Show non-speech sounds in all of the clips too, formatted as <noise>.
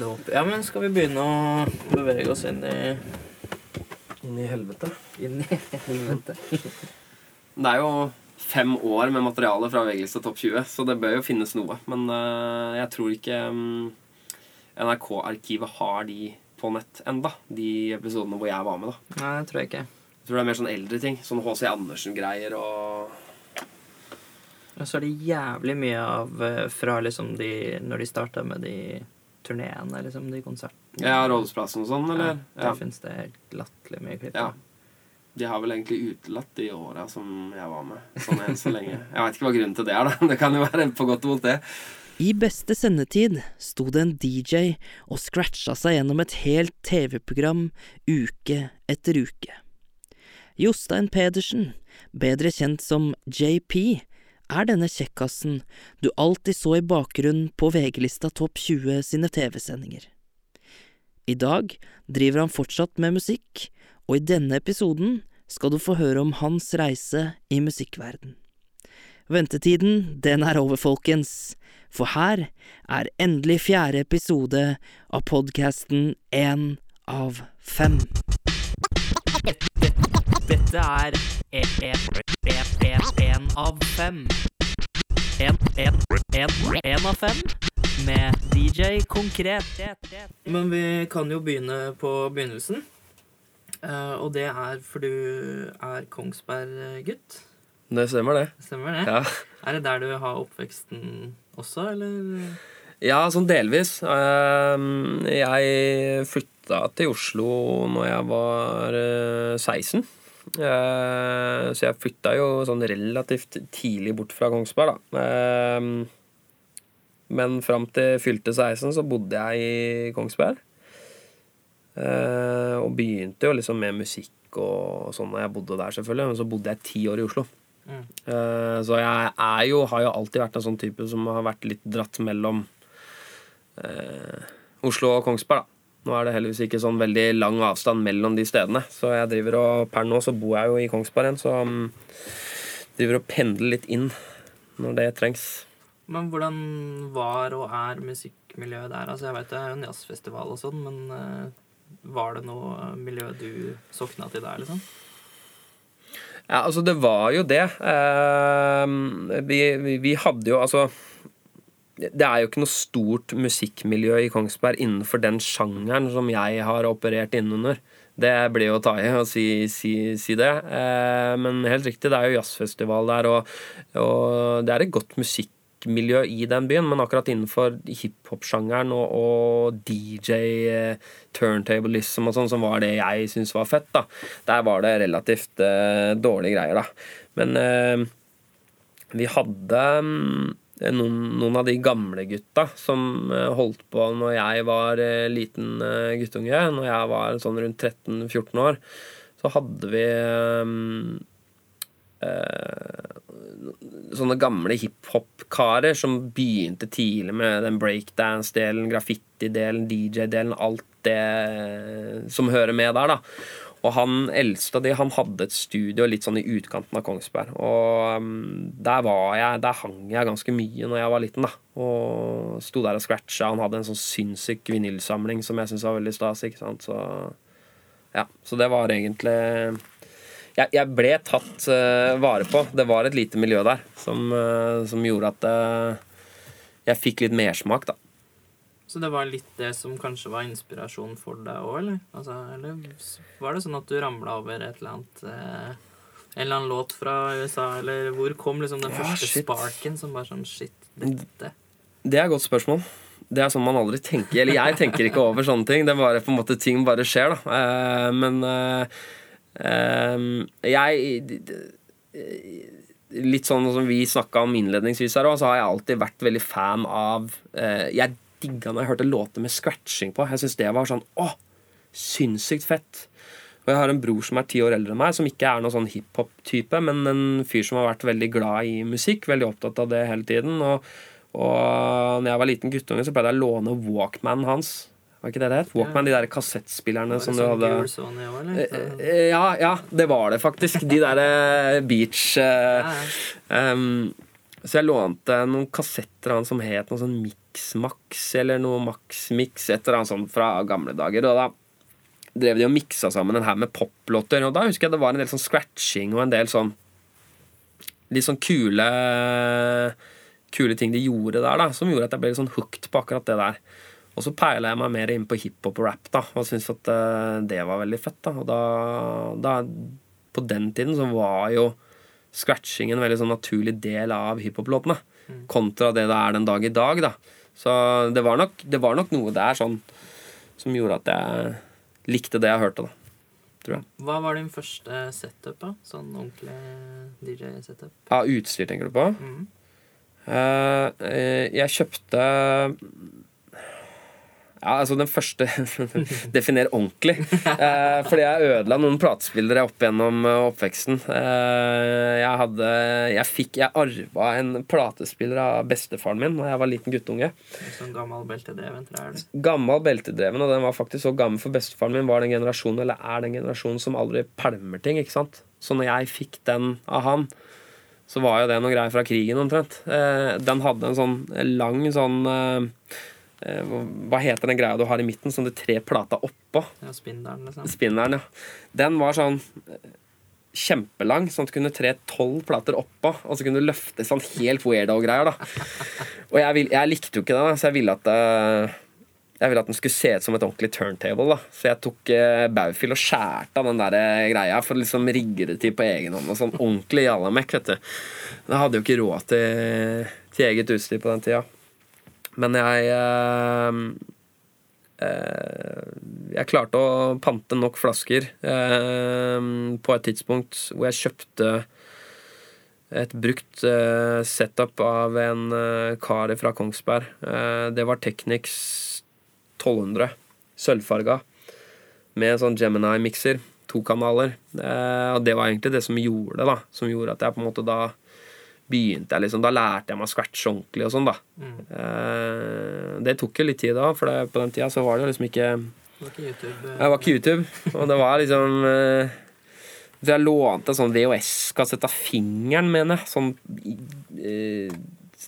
Låp. Ja, men skal vi begynne å bevege oss inn i Inn i helvete. Inn i helvete. Det er jo fem år med materiale fra VG-lista Topp 20, så det bør jo finnes noe. Men uh, jeg tror ikke um, NRK-arkivet har de på nett enda, de episodene hvor jeg var med. da. Nei, det tror jeg ikke. Jeg tror det er mer sånn eldre ting. Sånn H.C. Andersen-greier og Og så er det jævlig mye av eh, fra liksom de Når de starta med de turneene, liksom, de konsertene. Ja, Rådhusplassen og sånn, eller? Ja, der ja. finnes det helt latterlig mye klipp. Ja. De har vel egentlig utelatt de åra som jeg var med. Sånn enn så lenge. Jeg veit ikke hva grunnen til det er, da. <laughs> Det kan jo være på godt og vondt, det. I beste sendetid sto det en DJ og scratcha seg gjennom et helt TV-program uke etter uke. Jostein Pedersen, bedre kjent som JP, er denne kjekkasen du alltid så i bakgrunnen på VG-lista Topp 20 sine TV-sendinger. I dag driver han fortsatt med musikk, og i denne episoden skal du få høre om hans reise i musikkverden. Ventetiden, den er over, folkens, for her er endelig fjerde episode av podkasten Én av fem. Dette er én av fem. Én av fem med DJ Konkret. Men vi kan jo begynne på begynnelsen. Uh, og det er for du er Kongsberg-gutt. Det stemmer, det. Stemmer det? Ja. Er det der du har oppveksten også, eller? Ja, sånn delvis. Uh, Jeg flytta til Oslo når jeg var uh, 16. Eh, Så jeg flytta jo sånn relativt tidlig bort fra Kongsberg, da. Ehm, Men fram til fylte 16 så bodde jeg i Kongsberg. Eh, Og begynte jo liksom med musikk og sånn da jeg bodde der, selvfølgelig. Men så bodde jeg ti år i Oslo. Mm. Eh, Så jeg er jo, har jo alltid vært en sånn type som har vært litt dratt mellom eh, Oslo og Kongsberg, da. Nå er det heldigvis ikke sånn veldig lang avstand mellom de stedene. Så jeg driver og Per nå så bor jeg jo i Kongsberg igjen, så um, driver og pendler litt inn når det trengs. Men hvordan var og er musikkmiljøet der? Altså, jeg vet det er jo en jazzfestival og sånn, men eh, var det noe miljø du sokna til der, liksom? Ja, altså det var jo det. Eh, vi, vi, vi hadde jo altså Det er jo ikke noe stort musikkmiljø i Kongsberg innenfor den sjangeren som jeg har operert innunder. Det blir jo å ta i å si, si, si det. Eh, men helt riktig, det er jo jazzfestival der, og, og det er et godt musikkmiljø i den byen, men akkurat innenfor hiphop-sjangeren og, og DJ, eh, turntablism og sånn, som var det jeg syntes var fett, da, der var det relativt eh, dårlige greier, da. Men eh, vi hadde mm, noen, noen av de gamle gutta som eh, holdt på når jeg var eh, liten eh, guttunge, når jeg var sånn rundt 13-14 år, så hadde vi eh, sånne gamle hiphop-karer som begynte tidlig med den breakdance-delen, graffiti-delen, DJ-delen, alt det som hører med der, da. Og han eldste av de, han hadde et studio litt sånn i utkanten av Kongsberg. Og um, der var jeg, der hang jeg ganske mye når jeg var liten, da. Og sto der og scratcha. Han hadde en sånn sinnssyk vinylsamling som jeg syntes var veldig stas, ikke sant. Så ja, så det var egentlig jeg, jeg ble tatt uh, vare på. Det var et lite miljø der som, uh, som gjorde at uh, jeg fikk litt mersmak, da. Så det var litt det som kanskje var inspirasjonen for deg òg, eller? Altså, eller var det sånn at du ramla over et eller annet eh, En eller annen låt fra USA, eller hvor kom liksom den Ja, første shit. sparken som bare sånn Shit, dette Det er et godt spørsmål. Det er sånn man aldri tenker Eller jeg tenker ikke over sånne ting. Det bare på en måte ting bare skjer, da. Eh, men eh, eh, jeg Litt sånn som vi snakka om innledningsvis her òg, så har jeg alltid vært veldig fan av eh, Jeg digga når jeg hørte låter med scratching på. Jeg syns det var sånn åh, Sinnssykt fett. Og jeg har en bror som er ti år eldre enn meg, som ikke er noen sånn hiphop-type, men en fyr som har vært veldig glad i musikk, veldig opptatt av det hele tiden. Og, og når jeg var liten guttunge, så pleide jeg å låne Walkmanen hans. Var ikke det det het? Walkman, de der kassettspillerne som du sånn hadde Sony? Eh, eh, Ja, ja, det var det faktisk. De der eh, beach uh, Ja, ja. um, Så jeg lånte noen kassetter av han som het noe sånn Mix-Max eller noe Max-Mix, et eller annet sånt fra gamle dager. Og da drev de og miksa sammen en her med poplåter. Og da husker jeg det var en del sånn scratching og en del sånn Litt sånn kule Kule ting de gjorde der, da, som gjorde at jeg ble litt sånn hooked på akkurat det der. Og så peila jeg meg mer inn på hiphop og rap, da, og syntes at eh, det var veldig fett. da, Og da, da På den tiden så var jo scratching en veldig sånn naturlig del av hiphop-låtene. Kontra det det er den dag i dag, da. Så det var nok, det var nok noe der sånn som gjorde at jeg likte det jeg hørte, da. Tror jeg. Hva var din første setup, da? Sånn ordentlig DJ-setup? Ja, utstyr, tenker du på? Mm. Eh, jeg kjøpte ja, altså den første <laughs> Definer ordentlig. Eh, fordi jeg ødela noen platespillere opp gjennom eh, oppveksten. Eh, jeg hadde Jeg fikk Jeg arva en platespiller av bestefaren min da jeg var liten guttunge. Sånn gammel beltedreven trær? Gammel beltedreven, og den var faktisk så gammel for bestefaren min var den generasjonen, eller er den generasjonen som aldri pælmer ting. ikke sant? Så når jeg fikk den av han, så var jo det noe greier fra krigen omtrent. Eh, den hadde en sånn lang sånn eh, Hva heter den greia du har i midten, som du tre plata oppå? Ja, spinneren, liksom. Spinneren, ja. Den var sånn eh, kjempelang, sånn at du kunne tre tolv plater oppå, og så kunne du løfte sånn helt weirdo-greier, da. Og jeg, vil, jeg likte jo ikke det, da, så jeg ville at eh, jeg ville at den skulle se ut som et ordentlig turntable. da Så jeg tok eh, baufil og skjærte av den der eh, greia for å liksom rigge det til på egen hånd. Og sånn ordentlig jallamekk, vet du. Jeg hadde jo ikke råd til, til eget utstyr på den tida. Men jeg eh, eh, Jeg klarte å pante nok flasker eh, på et tidspunkt hvor jeg kjøpte et brukt setup av en kar fra Kongsberg. Det var Technics 1200. Sølvfarga. Med en sånn Gemini-mikser. To kanaler. Og det var egentlig det som gjorde det, da. Som gjorde at jeg på en måte da begynte jeg liksom Da lærte jeg meg å scratche ordentlig og sånn, da. Mm. Eh, det tok jo litt tid da, for det, på den tida så var det jo liksom ikke Det var ikke YouTube? eh, det var ikke YouTube, og det var liksom eh, Så jeg lånte en sånn VHS-kassett av fingeren, mener jeg. Sånn eh,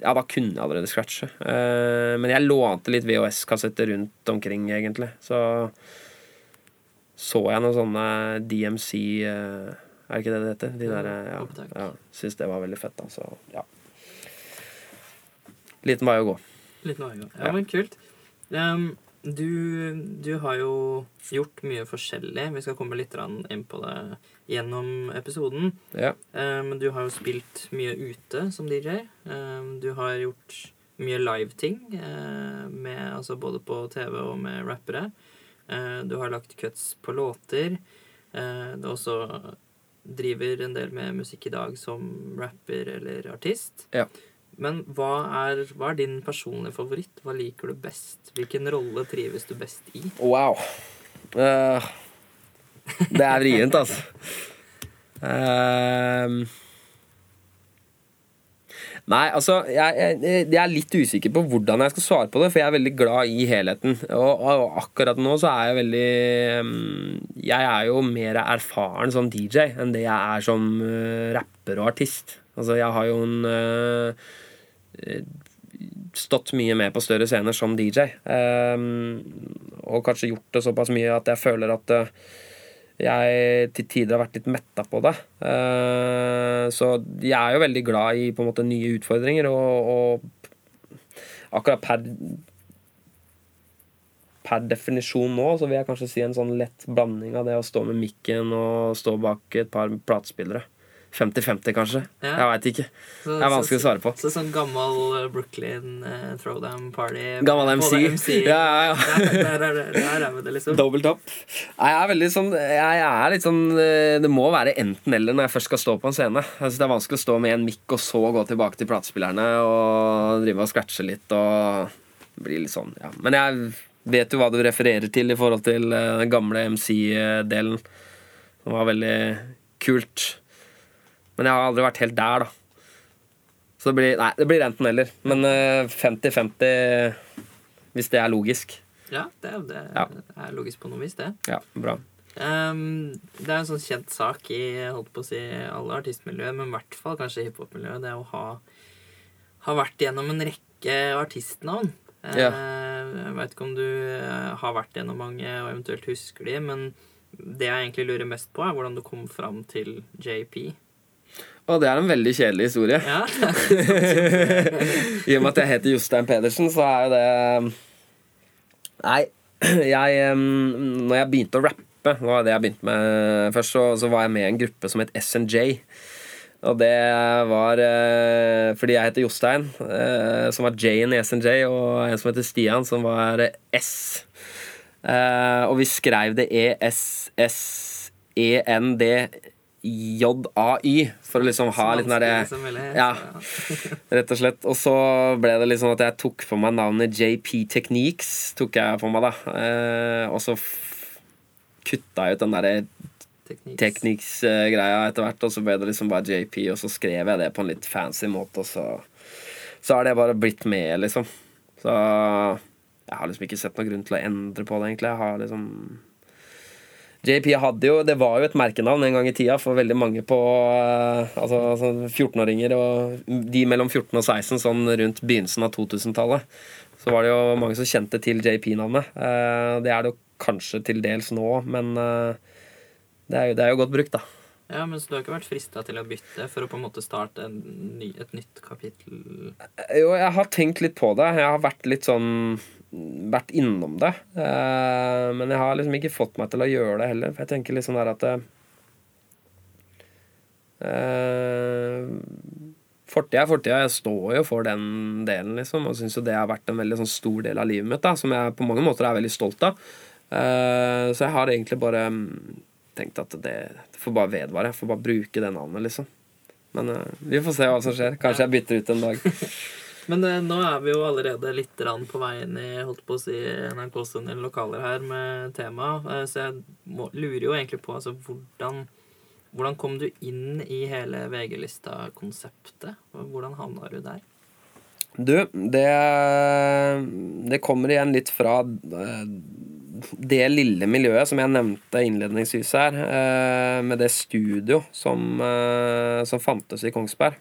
Ja, da kunne jeg allerede scratche. Eh, men jeg lånte litt VHS-kassetter rundt omkring, egentlig. Så så jeg noen sånne DMC eh, Er det ikke det det heter? De der, eh, ja, Opptak. ja, Syns det var veldig fett, da. Så ja. Liten vei å gå. Liten vei å gå. ja, Ja. men kult. Um, du, du har jo gjort mye forskjellig. Vi skal komme litt inn på det gjennom episoden. Ja. Men Men du har jo spilt mye ute som DJ. Um, Du har gjort mye live-ting, uh, altså både på TV og med rappere. Uh, Du har lagt cuts på låter. Det Du også driver en del med musikk i dag som rapper eller artist. Ja. Men hva er, hva er din personlige favoritt? Hva liker du best? Hvilken rolle trives du best i? Wow. Uh, det er vrient, altså. <laughs> Ehm. Nei, altså jeg, jeg, jeg er litt usikker på hvordan jeg skal svare på det, for jeg er veldig glad i helheten. Og, og akkurat nå så er jeg veldig ehm, Jeg er jo mer erfaren som DJ enn det jeg er som eh, rapper og artist. Altså, jeg har jo en eh, stått mye med på større scener som DJ. ehm, og kanskje gjort det såpass mye at jeg føler at eh, jeg til tider har vært litt metta på det. Eh, så jeg er jo veldig glad i på en måte nye utfordringer, og, og akkurat per Per definisjon nå så vil jeg kanskje si en sånn lett blanding av det å stå med mikken og stå bak et par platespillere. 50-50, kanskje. Ja. Jeg veit ikke. Så, Det er vanskelig å svare på. Så, sånn gammel eh, Brooklyn uh, throwdown party. Gammel MC. MC. <laughs> Ja, ja, ja. der, er der, der er vi det, liksom. Double top. Jeg er veldig sånn Jeg er litt sånn eh, Det må være enten-eller når jeg først skal stå på en scene. Jeg synes Det er vanskelig å stå med en mikk og så gå tilbake til platespillerne og drive og scratche litt og bli litt sånn, ja. Men jeg vet jo hva du refererer til i forhold til den gamle MC-delen. Det var veldig kult. Men jeg har aldri vært helt der, da. Så det blir, nei, det blir enten-eller. Men eh, 50-50 hvis det er logisk. Ja, det, er- det Ja. er logisk på noe vis, det. Ja, bra. Um, det er en sånn kjent sak i holdt på å si, alle artistmiljøer, men i hvert fall kanskje hiphop-miljøet, det å ha ha vært gjennom en rekke artistnavn. Ja. Uh, Jeg veit ikke om du eh, har vært gjennom mange og eventuelt husker de, men det jeg egentlig lurer mest på, er hvordan du kom fram til JP. Og det er en veldig kjedelig historie. Ja, <laughs> I og med at jeg heter Jostein Pedersen, så er jo det Nei, <clears throat> jeg Når jeg begynte å rappe, det var det jeg begynte med først, så, så var jeg med i en gruppe som het SNJ. Og det var eh, fordi jeg heter Jostein, eh, som var J-en i SNJ, og en som heter Stian, som var eh, S. Eh, og vi skrev det E E-S-S-E-N-D-J-A-Y, for å liksom ha litt den derre Ja. <laughs> Rett og slett. Og så ble det liksom at jeg tok på meg navnet JP Techniques. Tok jeg på meg da eh, Og så kutta jeg ut den derre. Techniques-greia etter hvert, og så ble det liksom bare JP, og så skrev jeg det på en litt fancy måte, og så Så har det bare blitt med, liksom. Så jeg har liksom ikke sett noen grunn til å endre på det, egentlig. Jeg har liksom JP hadde jo Det var jo et merkenavn en gang i tida for veldig mange på altså, Altså sånn 14-åringer og de mellom 14 og 16 sånn rundt begynnelsen av 2000-tallet. Så var det jo mange som kjente til JP-navnet. Eh, Det er det jo kanskje til dels nå, men eh, det er jo, det er jo godt brukt, da. Ja, men Så du har ikke vært frista til å bytte for å på en måte starte en ny, et nytt kapittel? Jo, jeg har tenkt litt på det. Jeg har vært litt sånn Vært innom det. Eh, men jeg har liksom ikke fått meg til å gjøre det heller. For jeg tenker liksom der at eh, Fortida er fortida. Jeg står jo for den delen, liksom. Og syns jo det har vært en veldig sånn stor del av livet mitt, da, som jeg på mange måter er veldig stolt av. Eh, så jeg har egentlig bare mm, tenkt at det, det får bare vedvare. Jeg får bare bruke det navnet, liksom. Men eh, vi får se hva som skjer. Kanskje jeg bytter ut en dag. <laughs> Men eh, nå er vi jo allerede litt på vei inn i holdt på å si, NRK sine lokaler her med tema. Eh, så jeg må, lurer jo egentlig på altså, hvordan, hvordan kom du inn i hele VG-lista-konseptet? Hvordan havna du der? Du, det, det kommer igjen litt fra eh, det lille miljøet som jeg nevnte innledningsvis her, eh, med det studio som, eh, som fantes i Kongsberg.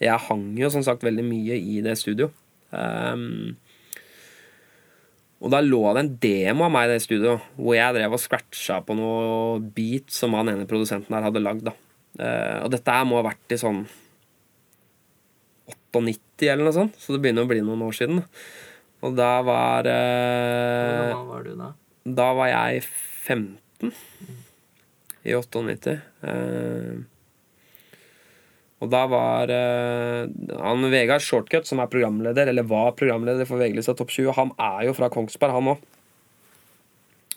Eh, Jeg hang jo som sagt veldig mye i det studio. Um, Og da lå det en demo av meg i det studio, hvor jeg drev og scratcha på noe beat som han ene produsenten her hadde lagd. da. Uh, Og dette her må ha vært i sånn 98 eller noe sånt, så det begynner å bli noen år siden. Og da var uh, Hva var du da? Da var jeg 15 i 98. Eh, og da var uh, han Vegard Shortcut, som er programleder, eller var programleder for VG-lista Topp 20, han er jo fra Kongsberg, han òg.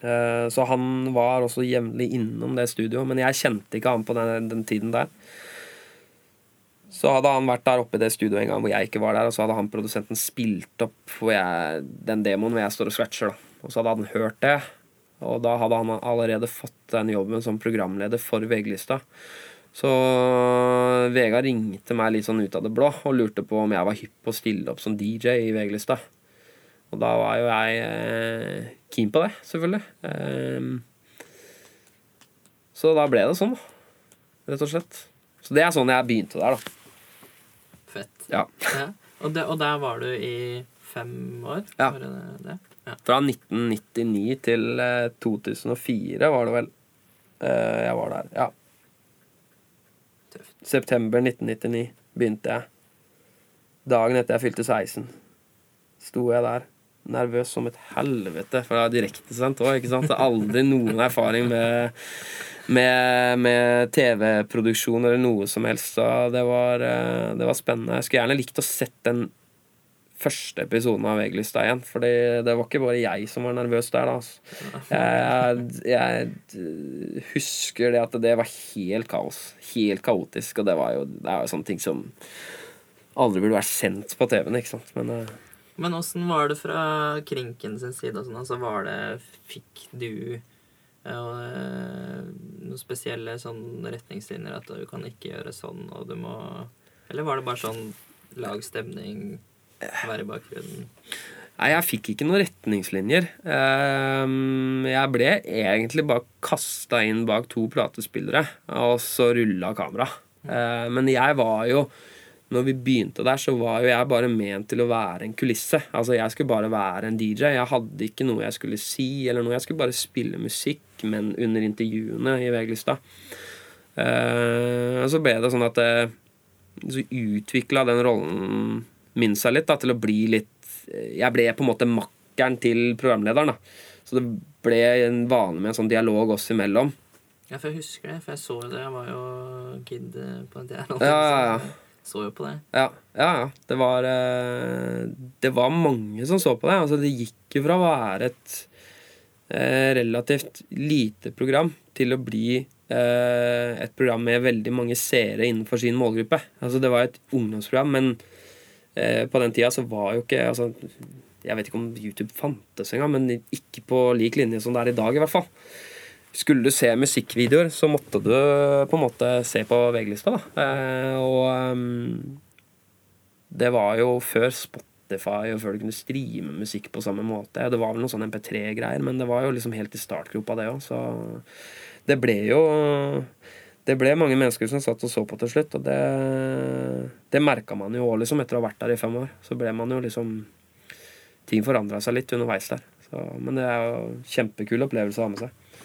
Uh, så han var også jevnlig innom det studioet, men jeg kjente ikke han på den, den tiden der. Så hadde han vært der oppe i det studioet en gang hvor jeg ikke var der, og så hadde han produsenten spilt opp jeg, den demoen hvor jeg står og scratcher. da. Og så hadde han hørt det, og da hadde han allerede fått den jobben som programleder for VG-lista. Så Vegard ringte meg litt sånn ut av det blå og lurte på om jeg var hypp på å stille opp som DJ i VG-lista. Og da var jo jeg eh, keen på det, selvfølgelig. Eh, så da ble det sånn. Rett og slett. Så det er sånn jeg begynte der, da. Fett. Ja. Ja. Og, det, og der var du i fem år? Ja. Det det? Ja. Fra 1999 til eh, 2004 var det vel. Eh, jeg var der, ja. September 1999 begynte jeg. Dagen etter jeg fylte 16, sto jeg der. Nervøs som et helvete, for det er direktesendt òg, ikke sant. Så aldri noen erfaring med, med, med TV-produksjon eller noe som helst. Så det var, eh, det var spennende. Jeg skulle gjerne likt å sett den første episoden av VG-lista igjen. For det var ikke bare jeg som var nervøs der. da altså. jeg, jeg husker det at det var helt kaos. Helt kaotisk. Og det var jo, det er jo sånne ting som aldri burde vært sendt på TV-en. ikke sant? Men eh, Men åssen var det fra Krinken sin side? og sånn? Altså, var det Fikk du eh, noen spesielle sånn retningslinjer at du kan ikke gjøre sånn, og du må Eller var det bare sånn lag stemning, være i bakgrunnen? Nei, jeg fikk ikke noen retningslinjer. Ehm, Jeg ble egentlig bare kasta inn bak to platespillere, og så rulla kamera. Eh, Men jeg var jo når vi begynte der, så var jo jeg bare ment til å være en kulisse. Altså, jeg skulle bare være en DJ. Jeg hadde ikke noe jeg skulle si, eller noe. Jeg skulle bare spille musikk, men under intervjuene i VG-lista. Uh, så ble det sånn at uh, Så utvikla den rollen min seg litt da, til å bli litt Jeg ble på en måte makkeren til programlederen. da Så det ble en vane med en sånn dialog oss imellom. Ja, for jeg husker det, for jeg så det. Jeg var jo kid eh, på en del Ja, ja, ja. Så jo på det. Ja, ja. ja. Det var uh, Det var mange som så på det. Altså, det gikk jo fra å være et relativt lite program til å bli Eh, et program med veldig mange seere innenfor sin målgruppe. Altså Det var et ungdomsprogram, men eh, på den tida så var jo ikke altså, Jeg vet ikke om YouTube fantes engang, men ikke på lik linje som det er i dag, i hvert fall. Skulle du se musikkvideoer, så måtte du på en måte se på VG-lista. da. Eh, og um, det var jo før Spotify og før du kunne streame musikk på samme måte. Det var vel noen sånn MP3-greier, men det var jo liksom helt i startgropa, det òg. Så det ble jo det ble mange mennesker som satt og så på til slutt, og det, det merka man jo òg, liksom, etter å ha vært der i fem år. Så ble man jo liksom Ting forandra seg litt underveis der. Så, men det er jo kjempekul opplevelse å ha med seg.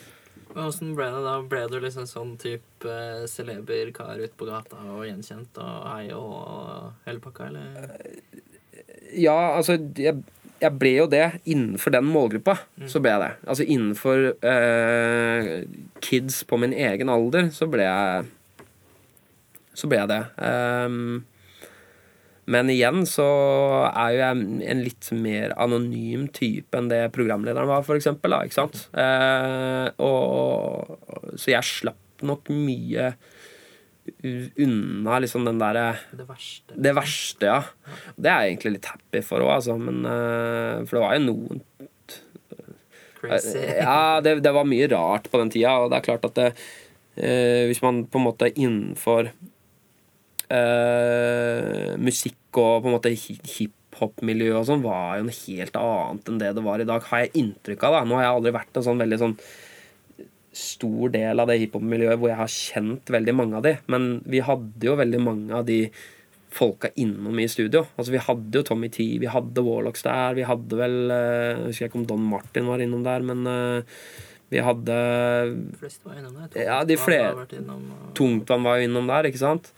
Åssen ble det da? Ble du liksom sånn type uh, celeber kar ute på gata og gjenkjent og hei og hele pakka, eller? Ja, altså jeg jeg ble jo det innenfor den målgruppa. Mm. Så ble jeg det. Altså innenfor eh, kids på min egen alder, så ble jeg Så ble jeg det. Um, men igjen så er jo jeg en litt mer anonym type enn det programlederen var, for eksempel. Da, ikke sant? Eh, og, så jeg slapp nok mye unna liksom den derre Det verste. Det verste, ja. Det er jeg egentlig litt happy for òg, altså. Men uh, For det var jo noen Crazy. ja, det, det, var mye rart på den tida, og det er klart at det, uh, hvis man på en måte innenfor uh, musikk og på en måte hiphop-miljø og sånn, var jo noe helt annet enn det det var i dag, har jeg inntrykk av. da Nå har jeg aldri vært en sånn veldig sånn stor del av det hiphop-miljøet hvor jeg har kjent veldig mange av de. Men vi hadde jo veldig mange av de folka innom i studio. Altså Vi hadde jo Tommy T, vi hadde Warlocks der, vi hadde vel eh, Jeg husker ikke om Don Martin var innom der, men uh, vi hadde De fleste var innom der. Ja, de flere. Tungtvann var jo innom der, ikke sant?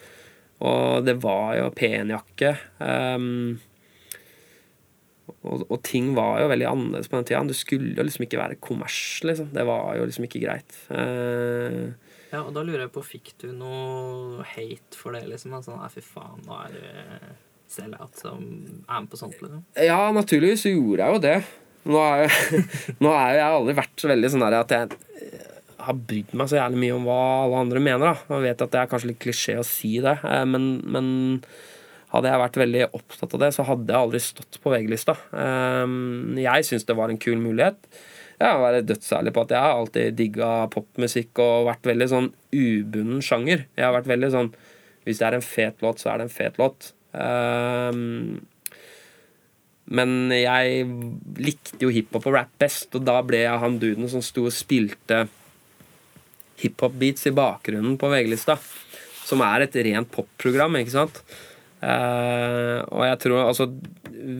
Og det var jo penjakke. Um, og, og, ting var jo veldig annerledes på den tida. Det skulle jo liksom ikke være kommers, liksom. Det var jo liksom ikke greit. Uh, ja, og da lurer jeg på, fikk du noe hate for det, liksom? Altså, nei, fy faen, nå er du sellout som er med på sånt, liksom? Ja, naturligvis gjorde jeg jo det. Nå har jeg, <laughs> nå er jeg aldri vært så veldig sånn der at jeg har brydd meg så jævlig mye om hva alle andre mener. da. Jeg vet at det er kanskje litt klisjé å si det, eh, men, men hadde jeg vært veldig opptatt av det, så hadde jeg aldri stått på VG-lista. Ehm, jeg syns det var en kul mulighet. Jeg må være dødsærlig på at jeg har alltid digga popmusikk og vært veldig sånn ubunden sjanger. Jeg har vært veldig sånn Hvis det er en fet låt, så er det en fet låt. Ehm, men jeg likte jo hiphop og rap best, og da ble jeg han duden som sto og spilte hiphop-beats i bakgrunnen på VG-lista. Som er et rent popprogram, ikke sant. Uh, og jeg tror altså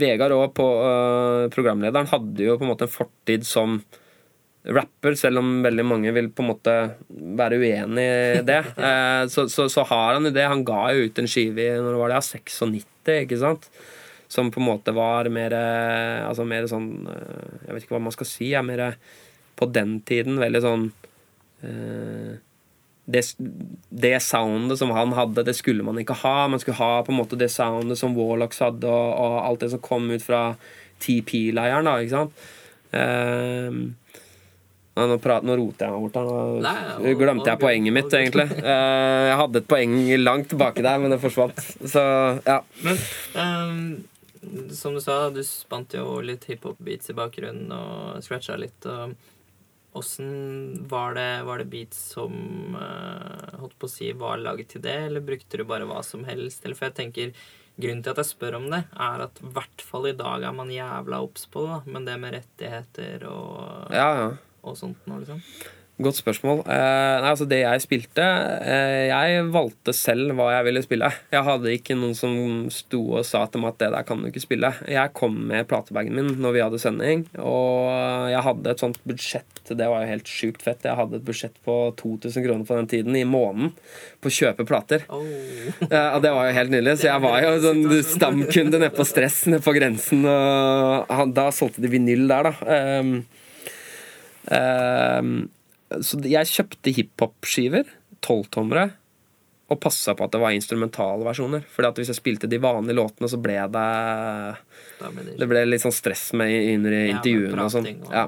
Vegard òg, på, uh, programlederen hadde jo på en måte en fortid som rapper, selv om veldig mange vil på en måte være uenig i det. Uh, <laughs> så, så, så, har han jo det. Han ga jo ut en skive i når var det, 96, ikke sant? Som på en måte var mer Altså mer sånn Jeg vet ikke hva man skal si. Er mer på den tiden veldig sånn det, det soundet som han hadde, det skulle man ikke ha. Man skulle ha på en måte det soundet som Warlocks hadde, og, og alt det som kom ut fra TP-leiren. da, ikke sant? Uh, nå, prater, nå, roter jeg meg bort her. Nå glemte jeg poenget mitt, egentlig. Uh, <laughs> jeg hadde et poeng langt tilbake der, men det forsvant. Så, ja. Men um, som du sa, du spant jo litt hiphop-beats i bakgrunnen og scratcha litt. og Åssen var det, var det beats som uh, holdt på å si var laget til det, eller brukte du bare hva som helst? Eller for jeg tenker, Grunnen til at jeg spør om det, er at i hvert fall i dag er man jævla obs på det. Men det med rettigheter og, ja, ja. og sånt nå, liksom. Godt spørsmål. Eh, nei, altså Det jeg spilte eh, Jeg valgte selv hva jeg ville spille. Jeg hadde ikke noen som sto og sa til meg at det der kan du ikke spille. Jeg kom med platebagen min når vi hadde sending, og jeg hadde et sånt budsjett. Det var jo helt sjukt fett. Jeg hadde et budsjett på 2000 kroner på den tiden i måneden på å kjøpe plater. Oh. <laughs> Eh, og det var jo helt nydelig. Så jeg var jo sånn stamkunde nede på Stress, nede på grensen. Og da solgte de vinyl der, da. Um, um, så jeg kjøpte hiphop-skiver, tolvtommere, og passa på at det var instrumentale versjoner. Fordi at hvis jeg spilte de vanlige låtene, så ble det det ble litt sånn stress med under med intervjuene og sånn. Ja,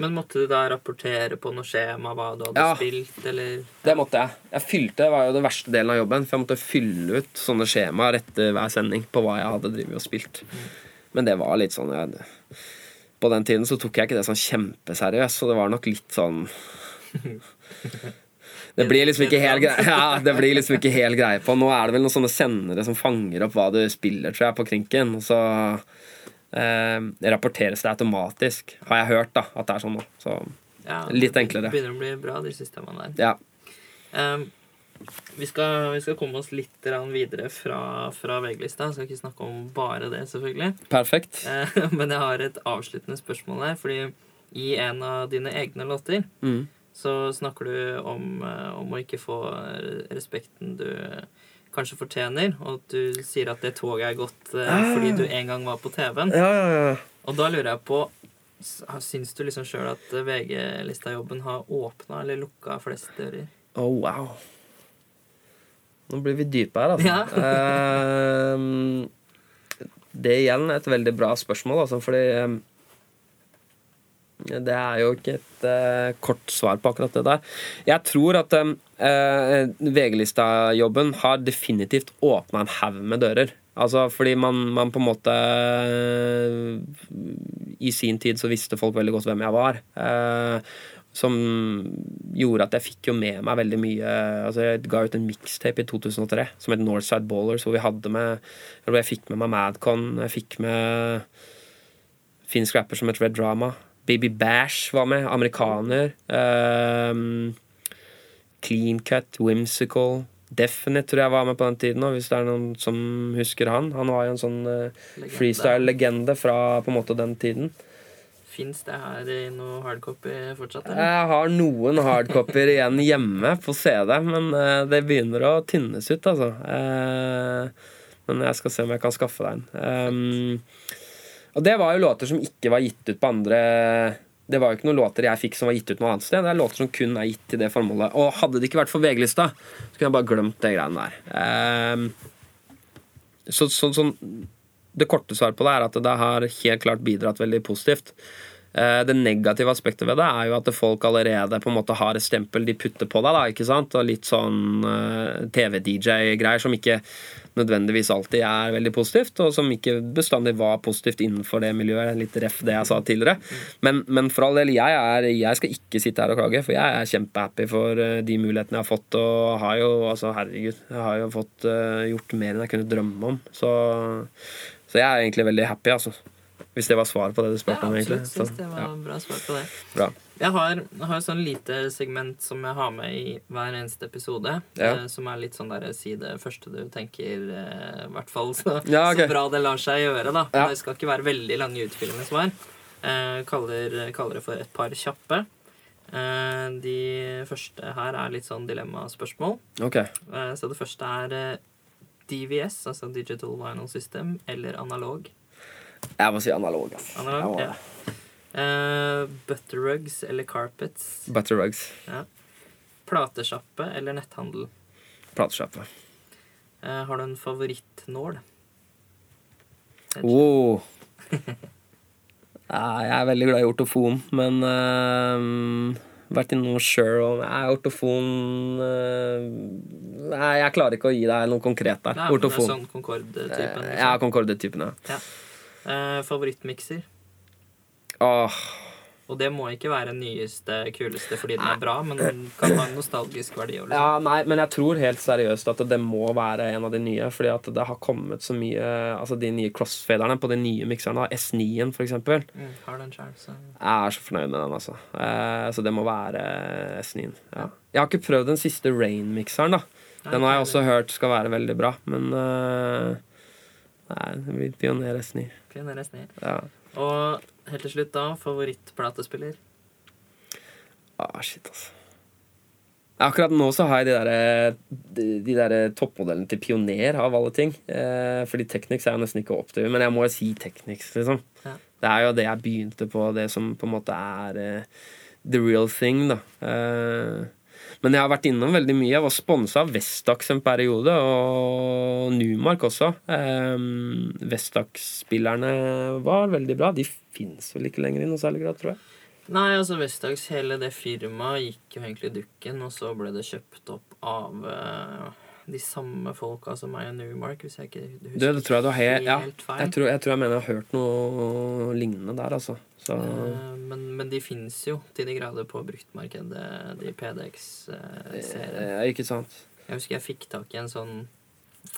Men måtte du da rapportere på noe skjema hva du hadde Ja. spilt, eller det måtte jeg. Jeg fylte, Det var jo den verste delen av jobben, for jeg måtte fylle ut sånne skjemaer etter hver sending på hva jeg hadde drevet og spilt. Men det var litt sånn jeg, På den tiden så tok jeg ikke det sånn kjempeseriøst, så det var nok litt sånn <laughs> Det blir liksom ikke helt greie <laughs> Ja, det blir liksom ikke helt greie på. Nå er det vel noen sånne sendere som fanger opp hva du spiller, tror jeg, på krinken. Og så eh, rapporteres det automatisk, har jeg hørt, da, at det er sånn nå. Så ja, Litt det begynner å bli bra, de systemene der. ja. Um, vi, skal, vi skal komme oss litt videre fra, fra VG-lista. Skal ikke snakke om bare det, selvfølgelig. Perfekt. Eh, <laughs> Men jeg har et avsluttende spørsmål her. Fordi i en av dine egne låter Mm. så snakker du om, eh, om å ikke få respekten du kanskje fortjener, og at du sier at det toget er gått eh, Ah. fordi du en gang var på TV-en. Ja, ja, ja. Og da lurer jeg på Syns du liksom sjøl at VG-lista-jobben har åpna eller lukka flest dører? Oh, wow. Nå blir vi dype her, altså. Ja. Ehm, det igjen er et veldig bra spørsmål, altså, fordi ehm, det er jo ikke et uh, kort svar på akkurat det der. Jeg tror at eh, VG-lista-jobben har definitivt åpna en haug med dører. Altså fordi man, man på en måte I sin tid så visste folk veldig godt hvem jeg var. Som gjorde at jeg fikk jo med meg veldig mye Altså Jeg ga ut en mixtape i 2003 som het Northside Ballers, hvor vi hadde med Hvor jeg fikk med meg Madcon, jeg fikk med finsk rapper som het Red Drama. Baby Bash var med. Amerikaner. Um, Clean Cut, Whimsical. Definite tror jeg var med på den tiden hvis det er noen som husker han. Han var jo en sånn uh, freestyle-legende fra på en måte den tiden. Fins det her i noe hardcopy fortsatt? Eller? Jeg har noen hardcopier igjen hjemme på CD, men eh, det begynner å tynnes ut, altså. Eh, men jeg skal se om jeg kan skaffe deg en. Um, og det var jo låter som ikke var gitt ut på andre Det var jo ikke noen låter jeg fikk som var gitt ut noe annet sted. Det er låter som kun er gitt til det formålet. Og hadde det ikke vært for VG-lista, så kunne jeg bare glemt det greiene der. Um, så, så, sånn Det korte svaret på det er at det har helt klart bidratt veldig positivt. Eh, Det negative aspektet ved det er jo at folk allerede på en måte har et stempel de putter på deg. da, ikke sant? Og litt sånn eh, TV-DJ-greier som ikke nødvendigvis alltid er veldig positivt, og som ikke bestandig var positivt innenfor det miljøet. Litt ref det jeg sa tidligere. Men, men for all del, jeg, er, jeg skal ikke sitte her og klage, for jeg er kjempehappy for eh, de mulighetene jeg har fått, og har jo, altså herregud, jeg har jo fått gjort mer enn jeg kunne drømme om. Så, så jeg er egentlig veldig happy, altså. Hvis det var svaret på det du Ja, spurte om, egentlig. Så, det var ja, bra svar på det. bra. Jeg har, har et sånn lite segment som jeg har med i hver eneste episode. Ja. Eh, som er litt sånn der si det første du tenker, eh, hvert fall. <laughs> Så, Ja, okay. så bra det lar seg gjøre, da. Ja. Det skal ikke være veldig lange utfyllende svar. Eh, kaller, kaller det for et par kjappe. Eh, de første her er litt sånn dilemmaspørsmål. Ok. Eh, så det første er eh, DVS, altså Digital Vinyl System, eller analog. Jeg må si analog. ass. Analog, ja. Eh, butterrugs eller carpets. Butterrugs. Ja. Platesjappe eller netthandel. Platesjappe. Eh, har du en favorittnål? <laughs> Ja, jeg er veldig glad i ortofon, men uh, vært innom Sure og Nei, ortofon eh, Nei, jeg klarer ikke å gi deg noe konkret der. Nei, men det er ortofon. sånn Concorde-typen. Liksom. Ja, Concorde-typen, ja. Eh, favorittmikser. Åh, Og det må ikke være nyeste, kuleste fordi den er bra, men den kan ha en nostalgisk verdi. Liksom. Ja, nei, men jeg tror helt seriøst at det må være en av de nye. Fordi at det har kommet så mye Altså de nye crossfaderne på de nye mikserne, S9-en f.eks. Mm, har den selv, så. Jeg er så fornøyd med den, altså. Eh, så det må være S9-en. Ja. Jeg har ikke prøvd den siste Rain-mikseren, da. Den har jeg også hørt skal være veldig bra, men uh, Nei, det blir Pioner S9. Pioner S9. Ja. Og helt til slutt, da, favorittplatespiller? Ah, shit, altså. Akkurat nå så har jeg de der, de, de der toppmodellene til Pioner, av alle ting. Eh, fordi Technics er jo nesten ikke opp til, men jeg må jo si Technics, liksom. Ja. Det er jo det jeg begynte på, det som på en måte er eh, the real thing, da. Eh, men jeg har vært innom veldig mye. Jeg var sponsa av Vestax en periode, og Numark også. Um, Vestax-spillerne var veldig bra. De fins vel ikke lenger i noe særlig grad, tror jeg. Nei, altså Vestax, hele det firmaet gikk jo egentlig dukken, og så ble det kjøpt opp av uh, de samme folka som meg og Newmark, hvis jeg ikke husker det, det tror jeg du har helt, helt feil. Jeg tror, jeg tror jeg mener jeg har hørt noe lignende der, altså. Så. Uh, men, men, de fins jo til de grader på bruktmarkedet, de PDX-seriene. Uh, eh, ikke sant. Jeg husker jeg fikk tak i en sånn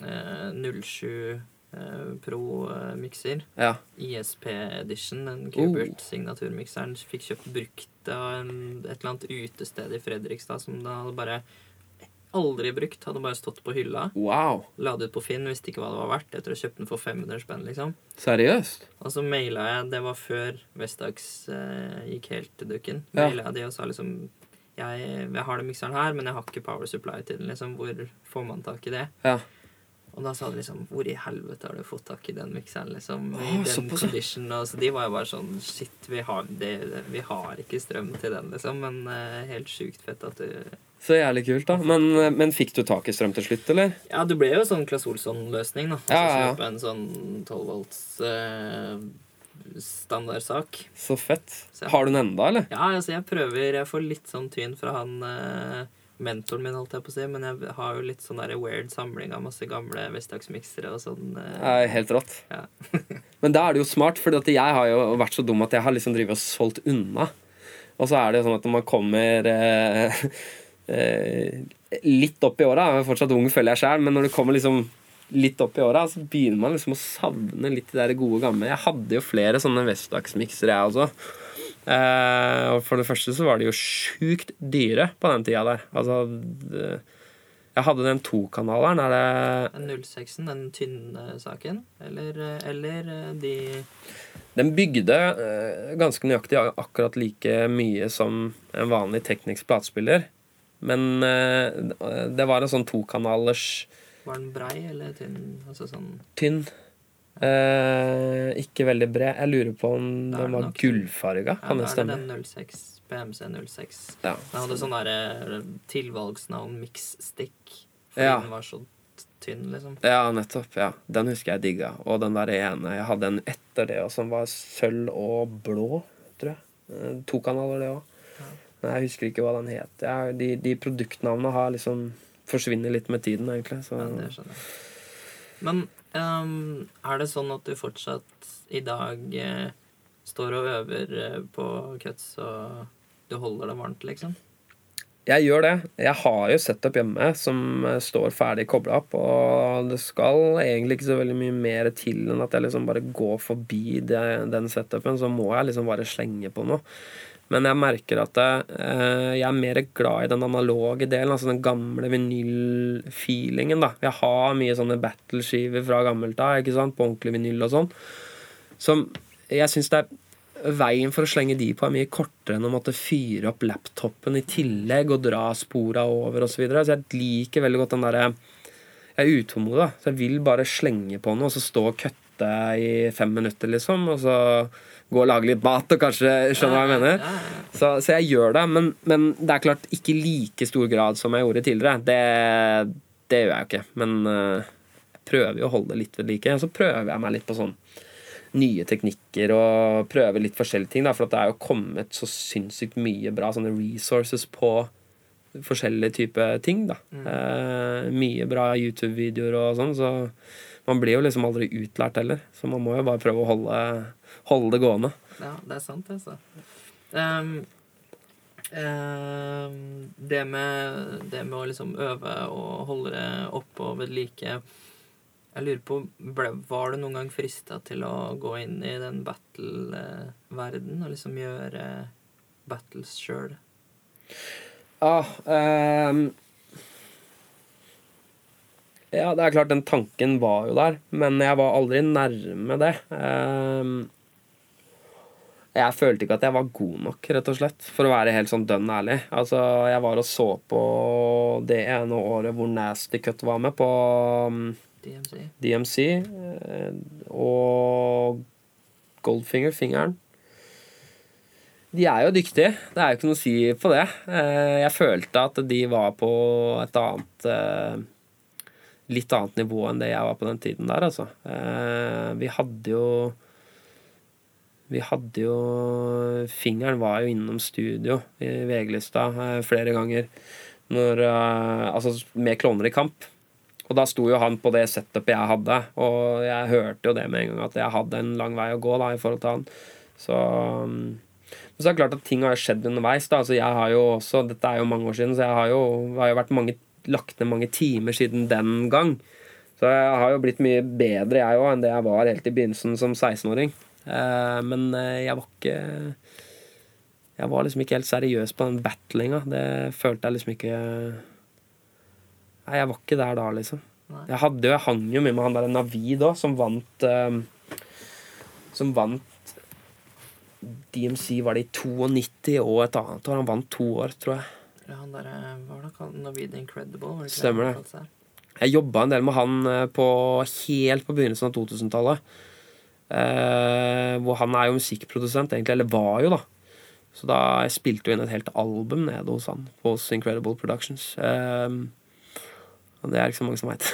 07 Pro-mikser. Ja. ISP Edition, den Kubert oh. Fikk kjøpt brukt av et eller annet utested i Fredrikstad som da hadde bare Aldri brukt. Hadde bare stått på hylla. Wow. La det ut på Finn, visste ikke hva det var verdt. Etter å ha kjøpt den for 500 spenn, liksom. Seriøst? Og så maila jeg Det var før Vestax eh, gikk helt til dukken. Ja. Maila jeg de og sa liksom jeg, jeg har den mikseren her, men jeg har ikke power supply til den. liksom Hvor får man tak i det? Ja. Og da sa de liksom Hvor i helvete har du fått tak i den mikseren? liksom I den condition og Så de var jo bare sånn Shit, vi har, det, vi har ikke strøm til den, liksom. Men uh, helt sjukt fett at du Så jævlig kult, da. Men, men, fikk du tak i strøm til slutt, eller? Ja, det ble jo sånn Claes Olsson-løsning, da. Altså ja, ja. kjøpe en sånn 12 volts eh, standardsak. Så fett. Så jeg, har du den enda, eller? Ja, altså jeg prøver Jeg får litt sånn tyn fra han eh, mentoren min, holdt jeg på å si, men jeg har jo litt sånn der weird samling av masse gamle Vestax-miksere og sånn. Eh. helt rått. Ja. <laughs> men da er det jo smart, for jeg har jo vært så dum at jeg har liksom drevet og solgt unna. Og så er det jo sånn at når man kommer eh, eh, litt opp i åra Jeg er fortsatt ung, føler jeg sjøl, men når det kommer liksom litt opp i åra, så begynner man liksom å savne litt de der gode gamle. Jeg hadde jo flere sånne Vestax-miksere, jeg også. Eh, og for det første så var de jo sjukt dyre på den tida der. Altså det, Jeg hadde den tokanaleren. Er det Den 06-en, den tynne saken? Eller, eller de Den bygde eh, ganske nøyaktig akkurat like mye som en vanlig teknisk platespiller. Men eh, det var en sånn tokanalers Var den brei eller tynn? Altså sånn Tynn. Eh, ikke veldig bred. Jeg lurer på om den var gullfarga. Kan det stemme? Ja, den 06, BMC 06. Ja. Den hadde sånn derre tilvalgsnavn Mix-stick. Fordi ja. den var så tynn, liksom. Ja, nettopp. ja Den husker jeg digga. Og den der ene Jeg hadde en etter det som var sølv og blå, tror jeg. Eh, to kanaler, det òg. Jeg husker ikke hva den het. De, de produktnavnene har liksom forsvinner litt med tiden, egentlig. Så. Ja, det skjønner jeg. Men Um, er det sånn at du fortsatt i dag eh, står og øver eh, på cuts, og du holder det varmt, liksom? Jeg gjør det. Jeg har jo setup hjemme som eh, står ferdig kobla opp, og det skal egentlig ikke så veldig mye mer til enn at jeg liksom bare går forbi det, den setupen, så må jeg liksom bare slenge på noe. Men jeg merker at eh, jeg er mer glad i den analoge delen, altså den gamle vinylfeelingen. da. Jeg har mye sånne battleskiver fra gammelt av, ikke sant, på ordentlig vinyl og sånn. Som jeg syns det er Veien for å slenge de på er mye kortere enn å måtte fyre opp laptopen i tillegg og dra spora over osv. Så, videre. så jeg liker veldig godt den derre Jeg er utålmodig, så jeg vil bare slenge på noe og så stå og kutte i fem minutter, liksom. Og så gå og lage litt mat og kanskje skjønner hva jeg mener. Så, så jeg gjør det, men, men, det er klart ikke i like stor grad som jeg gjorde tidligere. Det, det gjør jeg jo ikke. Men uh, jeg prøver jo å holde det litt ved like. Og så prøver jeg meg litt på sånn nye teknikker og prøver litt forskjellige ting. Da, for det er jo kommet så sinnssykt mye bra sånne resources på forskjellige typer ting. da. Mm. Uh, mye bra YouTube-videoer og sånn. Så man blir jo liksom aldri utlært heller. Så man må jo bare prøve å holde holde det gående. Ja, det er sant, altså. Um, um, det, med, det med å liksom øve og holde det oppe og ved like Jeg lurer på, ble, Var du noen gang frista til å gå inn i den battle-verden og liksom gjøre battles sjøl? Ja, ehm, ja, det er klart den tanken var jo der, men jeg var aldri nærme det. Ehm, jeg følte ikke at jeg var god nok, rett og slett, for å være helt sånn dønn ærlig. Altså, jeg var og så på det ene året hvor Nasty Cut var med, på um, DMC? DMC, eh, og Goldfinger, fingeren. De er jo dyktige, det er jo ikke noe å si på det. Eh, jeg følte at de var på et annet eh, Litt annet nivå enn det jeg var på den tiden der, altså. Eh, vi hadde jo Vi hadde jo Fingeren var jo innom studio i VG-lista flere ganger når Altså med Klovner i kamp. Og da sto jo han på det setupet jeg hadde, og jeg hørte jo det med en gang at jeg hadde en lang vei å gå da i forhold til han. Så men så er det klart at ting har skjedd underveis. da, altså jeg har jo også, Dette er jo mange år siden, så jeg har jo, har jo vært mange, lagt ned mange timer siden den gang. Så jeg har jo blitt mye bedre jeg òg enn det jeg var helt i begynnelsen som 16-åring. Eh, men eh, jeg var ikke Jeg var liksom ikke helt seriøs på den battlinga. Det følte jeg liksom ikke Nei, jeg var ikke der da, liksom. Jeg hadde jo, jeg hang jo mye med han der Navid òg, som vant eh, Som vant DMC var det i 92 og et annet år. Han vant to år, tror jeg. Han derre Hva var det han Navid Incredible? Det Stemmer det. Jeg jobba en del med han eh, på, helt på begynnelsen av 2000-tallet. Eh, hvor han er jo musikkprodusent, egentlig. Eller var jo, da. Så da jeg spilte jo inn et helt album nede hos han, hos Incredible Productions. Eh, og det er ikke så mange som veit. <laughs>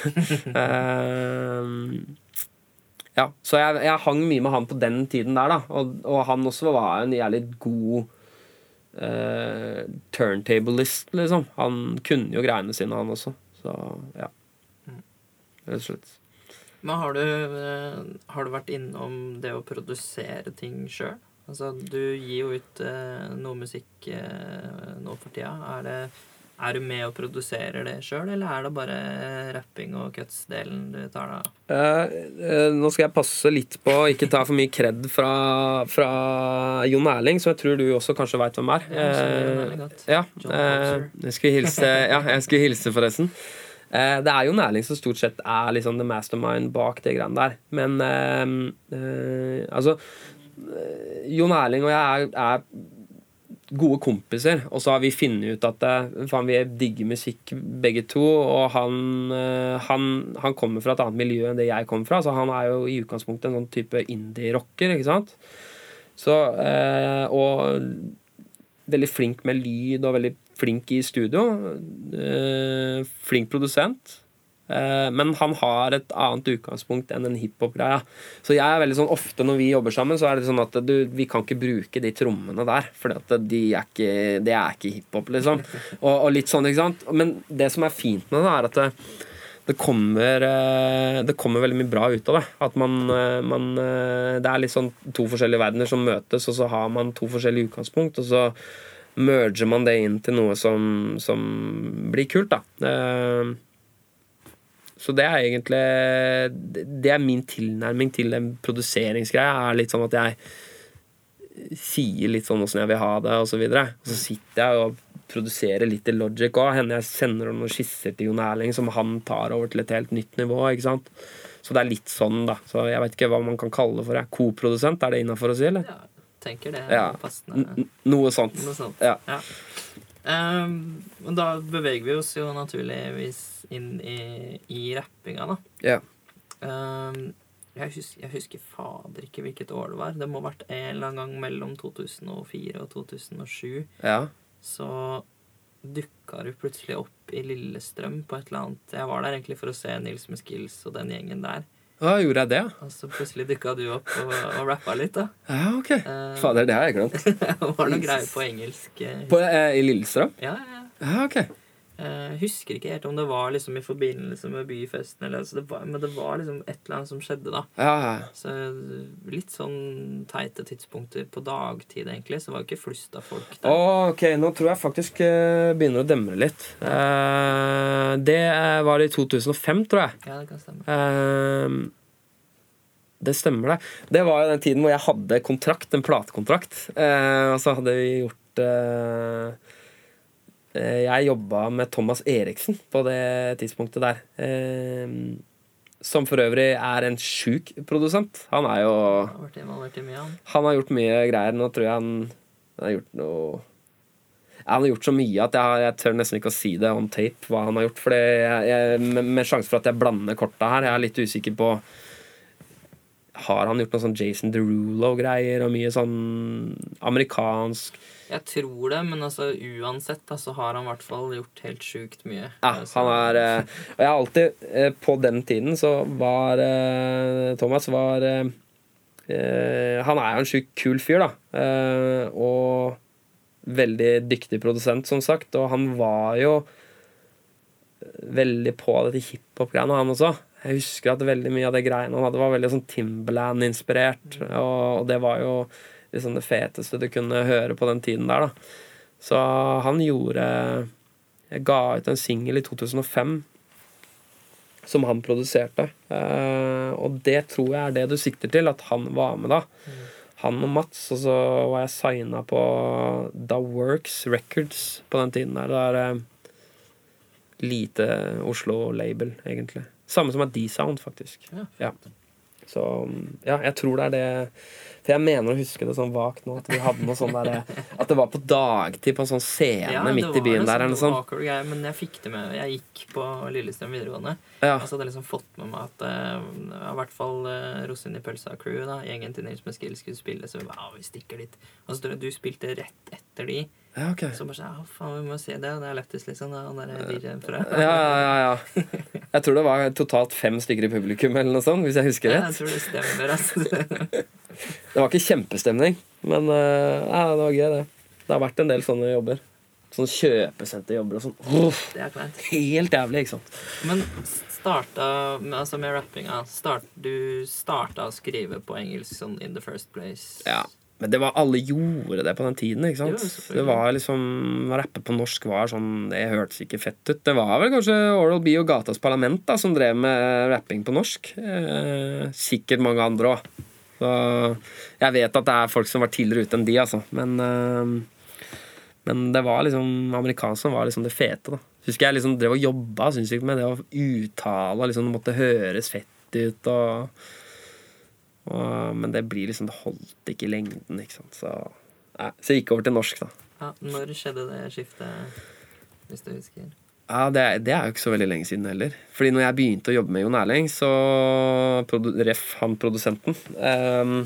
ja, så jeg, jeg hang mye med han på den tiden der, da. Og, og han også var en jævlig god eh, turntablist, liksom. Han kunne jo greiene sine, han også. Så ja. Rett og slett. Men har du, eh, har du vært innom det å produsere ting sjøl? Altså, du gir jo ut eh, noe musikk eh, nå for tida. Er, det, er du med og produserer det sjøl, eller er det bare eh, rapping og cuts-delen du tar da? Eh, eh, nå skal jeg passe litt på å ikke ta for mye kred fra, fra Jon Erling, som jeg tror du også kanskje veit hvem er. Eh, ja, eh, jeg skulle hilse, ja, jeg skulle hilse forresten. Det er jo Erling som stort sett er liksom the mastermind bak det greiene der. Men altså Jon Erling og jeg er, er gode kompiser, og så har vi funnet ut at eh, faen, vi digger musikk begge to. Og han, eh, han, han kommer fra et annet miljø enn det jeg kommer fra, så han er jo i utgangspunktet en sånn type indie-rocker, ikke sant. Så, eh, og veldig flink med lyd og veldig flink i studio. Eh, flink produsent. Eh, men han har et annet utgangspunkt enn en hiphop-greia. Så jeg er veldig sånn ofte når vi jobber sammen, så er det sånn at du, vi kan ikke bruke de trommene der. For de er ikke, det er ikke hiphop, liksom. <laughs> Og, og litt sånn, ikke sant. Men det som er fint med det, er at det, det kommer, eh, det kommer veldig mye bra ut av det. At man, eh, man Det er litt sånn to forskjellige verdener som møtes, og så har man to forskjellige utgangspunkt, og så merger man det inn til noe som, som blir kult, da. Så det er egentlig Det er min tilnærming til den produseringsgreia. Er litt sånn at jeg sier litt sånn åssen jeg vil ha det, og så videre. Og så sitter jeg og produserer litt i Logic òg. Hender jeg sender noen skisser til Jon Erling som han tar over til et helt nytt nivå. ikke sant? Så det er litt sånn, da. Så jeg vet ikke hva man kan kalle det for. Koprodusent, er det innafor å si, eller? Ja, tenker det er Ja. passende. N n- noe sånt. Noe sånt. Ja. Ja. Og da beveger vi oss jo naturligvis inn i, i rappinga, da. Ja. Um, jeg, husker, jeg husker fader ikke hvilket år det var. Det må ha vært en eller annen gang mellom 2004 og 2007. ja. Så dukka du plutselig opp i Lillestrøm på et eller annet Jeg var der egentlig for å se Nils med Skills og den gjengen der. Hva gjorde jeg det? Og så plutselig dukka du opp og, og rappa litt, da. Ja, ok. Uh, Fader, det har jeg glemt. <laughs> det var noe greier på engelsk. eh, På, eh, I Lillestrøm? Ja, ja, ja. Ja, ok. Jeg husker ikke helt om det var liksom i forbindelse med byfesten, eller, altså det var, men det var liksom et eller annet som skjedde da. Ja, ja. Så Litt sånn teite tidspunkter på dagtid, egentlig. Så var det ikke flust av folk der. Oh, ok, nå tror jeg faktisk uh, begynner å demre litt. Uh, det eh, var i 2005, tror jeg. Ja, det kan stemme. Uh, det stemmer, det. Det var jo den tiden hvor jeg hadde kontrakt, en platekontrakt. Eh, og så hadde vi gjort eh, eh, Jeg jobba med Thomas Eriksen på det tidspunktet der. Eh, som for øvrig er en sjuk produsent. Han er jo han. Har gjort mye greier. Nå tror jeg han, han har gjort noe Han har gjort så mye at jeg, jeg tør nesten ikke å si det on tape hva han har gjort. Jeg, jeg, med, med sjanse for at jeg blander korta her. Jeg er litt usikker på Har han gjort noe sånn Jason Derulo-greier og mye sånn amerikansk Jeg tror det, men altså uansett da, så har han i hvert fall gjort helt sjukt mye. Ja, Altså, han er eh, Og jeg har alltid eh, På den tiden så var eh, Thomas var eh, eh, Han er jo en sjukt kul fyr, da. Eh, og veldig dyktig produsent, som sagt. Og han var jo veldig på dette hiphop-greiene, han også. Jeg husker at veldig mye av det greiene han hadde, var veldig sånn Timberland-inspirert. Og, og det var jo liksom det feteste du kunne høre på den tiden der, da. Så han gjorde Jeg ga ut en singel i 2005 som han produserte. Eh, og det tror jeg er det du sikter til, at han var med da. Han og Mats, og så var jeg signa på Da Works Records på den tiden der. Det er eh, lite Oslo-label, egentlig. Samme som er D-Sound, faktisk. Ja. Ja. Så ja, jeg tror det er det For jeg mener å huske det sånn vagt nå, at vi hadde noe sånn der At det var på dagtid på en sånn scene Ja, midt i byen en der, eller sånn sånt. men jeg fikk det med. Jeg gikk på Lillestrøm videregående. Ja. Og så hadde jeg liksom fått med meg at uh, i hvert fall uh, Rosin i pølsa-crew, da, gjengen til Nils med skulle spille. Så vi bare, ah, vi stikker dit. Og så tror jeg du spilte rett etter de. Ja, ok. Så bare sånn, Ja, faen, vi må se det. Det er lettest, liksom. da, Han der DJ-en fra Ja, <laughs> ja, ja, ja. Jeg tror det var totalt fem stykker i publikum, eller noe sånt, hvis jeg husker rett. Ja, jeg tror det stemmer, altså. <laughs> <laughs> Det var ikke kjempestemning, men eh, ja, det var gøy, det. Det har vært en del sånne jobber. Sånne kjøpesenterjobber og sånn. Det er kleint. helt jævlig, ikke sant. Men starta altså med rappinga start, Du starta å skrive på engelsk sånn in the first place. Ja. Men det var, alle gjorde det på den tiden. ikke sant? Jo, det var liksom, Å rappe på norsk var sånn Det hørtes ikke fett ut. Det var vel kanskje Oral B og Gatas Parlament da, som drev med rapping på norsk. Eh, sikkert mange andre òg. Så jeg vet at det er folk som var tidligere ute enn de, altså. Men, eh, men det var liksom Amerikanerne var liksom det fete. da. Husker jeg liksom drev og jobba jeg, med det å uttale. liksom Det måtte høres fett ut. og og, men det blir liksom Det holdt ikke i lengden, ikke sant. Så, nei, så jeg gikk over til norsk, da. Ja, når skjedde det skiftet, hvis du husker? Ja, det, det er jo ikke så veldig lenge siden heller. Fordi når jeg begynte å jobbe med Jon Erling, så Ref han produsenten um,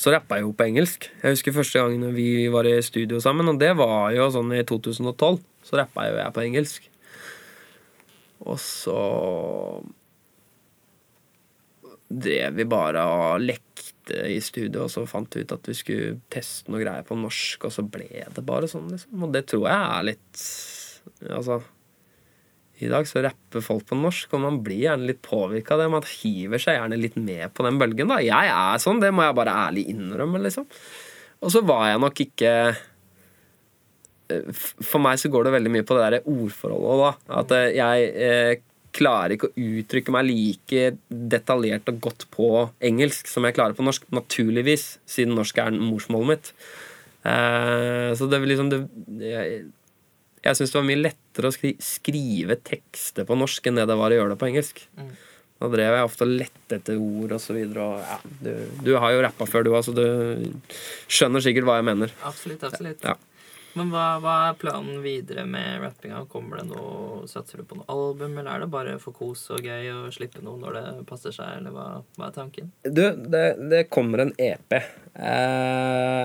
Så rappa jeg jo på engelsk. Jeg husker første gangen vi var i studio sammen, og det var jo sånn i 2012. Så rappa jo jeg på engelsk. Og så drev vi bare og lekte i studio, og så fant vi ut at vi skulle teste noe greier på norsk, og så ble det bare sånn, liksom. Og det tror jeg er litt Altså I dag så rapper folk på norsk, og man blir gjerne litt påvirka av det. Man hiver seg gjerne litt med på den bølgen, da. Jeg er sånn, det må jeg bare ærlig innrømme, liksom. Og så var jeg nok ikke eh, For meg så går det veldig mye på det der ordforholdet, da. At eh, jeg eh, klarer ikke å uttrykke meg like detaljert og godt på engelsk som jeg klarer på norsk. Naturligvis, siden norsk er morsmålet mitt. Eh, så det liksom det, Jeg, jeg syns det var mye lettere å skri skrive tekster på norsk enn det det var å gjøre det på engelsk. Mm. Da drev jeg ofte og lette etter ord videre. Ja, du, du har jo rappa før, du òg, så du skjønner sikkert hva jeg mener. Absolutt, absolutt. Ja. Men hva, hva er planen videre med rappinga? Kommer det noe, Satser du på noe album, eller er det bare for kos og gøy å slippe noe når det passer seg, eller hva, hva er tanken? Du, det, det kommer en EP. Eh,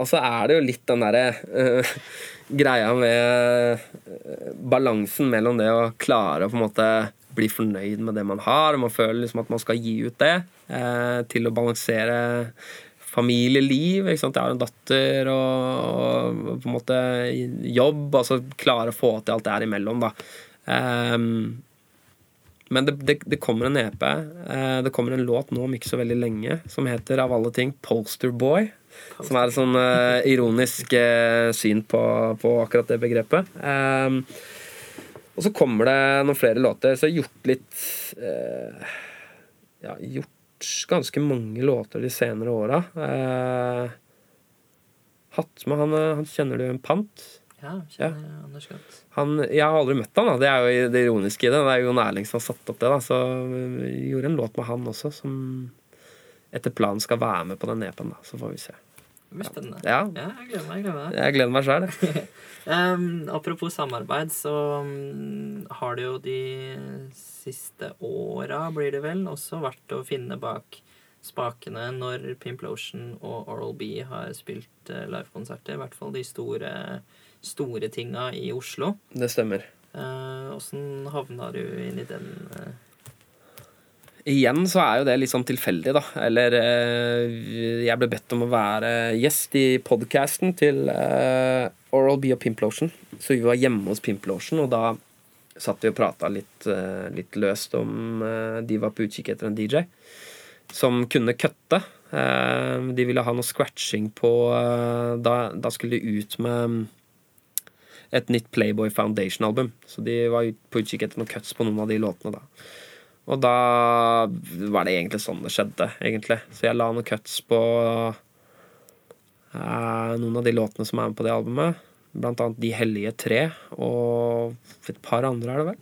og så er det jo litt den derre uh, <laughs> greia med eh, balansen mellom det å klare å på en måte bli fornøyd med det man har, og man føler liksom at man skal gi ut det, uh, til å balansere familieliv. Ikke sant? Jeg har en datter og, og på en måte jobb. Altså klare å få til alt det her imellom, da. Um, men det, det, det, kommer en EP. Uh, det kommer en låt nå om ikke så veldig lenge som heter av alle ting Polster Boy. Som er et sånn uh, ironisk uh, syn på, på, akkurat det begrepet. Um, og så kommer det noen flere låter. Så jeg har gjort litt uh, Ja, gjort ganske mange låter de senere åra. hatt med han, han kjenner du en pant? Ja, kjenner ja. Anders godt. Han, jeg har aldri møtt han, da. Det er jo det ironiske i det. Det er jo Erling som har satt opp det. da Så vi gjorde en låt med han også, som etter planen skal være med på den EP-en. da Så får vi se. Det blir spennende. Ja. ja jeg gleder meg. Jeg gleder meg, jeg gleder meg sjøl. <laughs> um, apropos samarbeid, så um, har det jo de siste åra, blir det vel, også vært å finne bak spakene når Pimplotion og Oral B har spilt uh, livekonserter. I hvert fall de store store tinga i Oslo. Det stemmer. Åssen uh, havna du inn i den? Uh? Igjen så er jo det litt sånn tilfeldig, da. Eller uh, jeg ble bedt om å være gjest i podkasten til Oral B og Pimplotion. Så vi var hjemme hos Pimplotion, og da satt vi og prata litt, litt, løst om De var på utkikk etter en DJ som kunne kutte. De ville ha noe scratching på Da, da skulle de ut med et nytt Playboy Foundation-album. Så de var på utkikk etter noen cuts på noen av de låtene da. Og da var det egentlig sånn det skjedde, egentlig. Så jeg la noen cuts på uh, noen av de låtene som er med på det albumet. Blant annet De hellige tre, og et par andre, er det vel.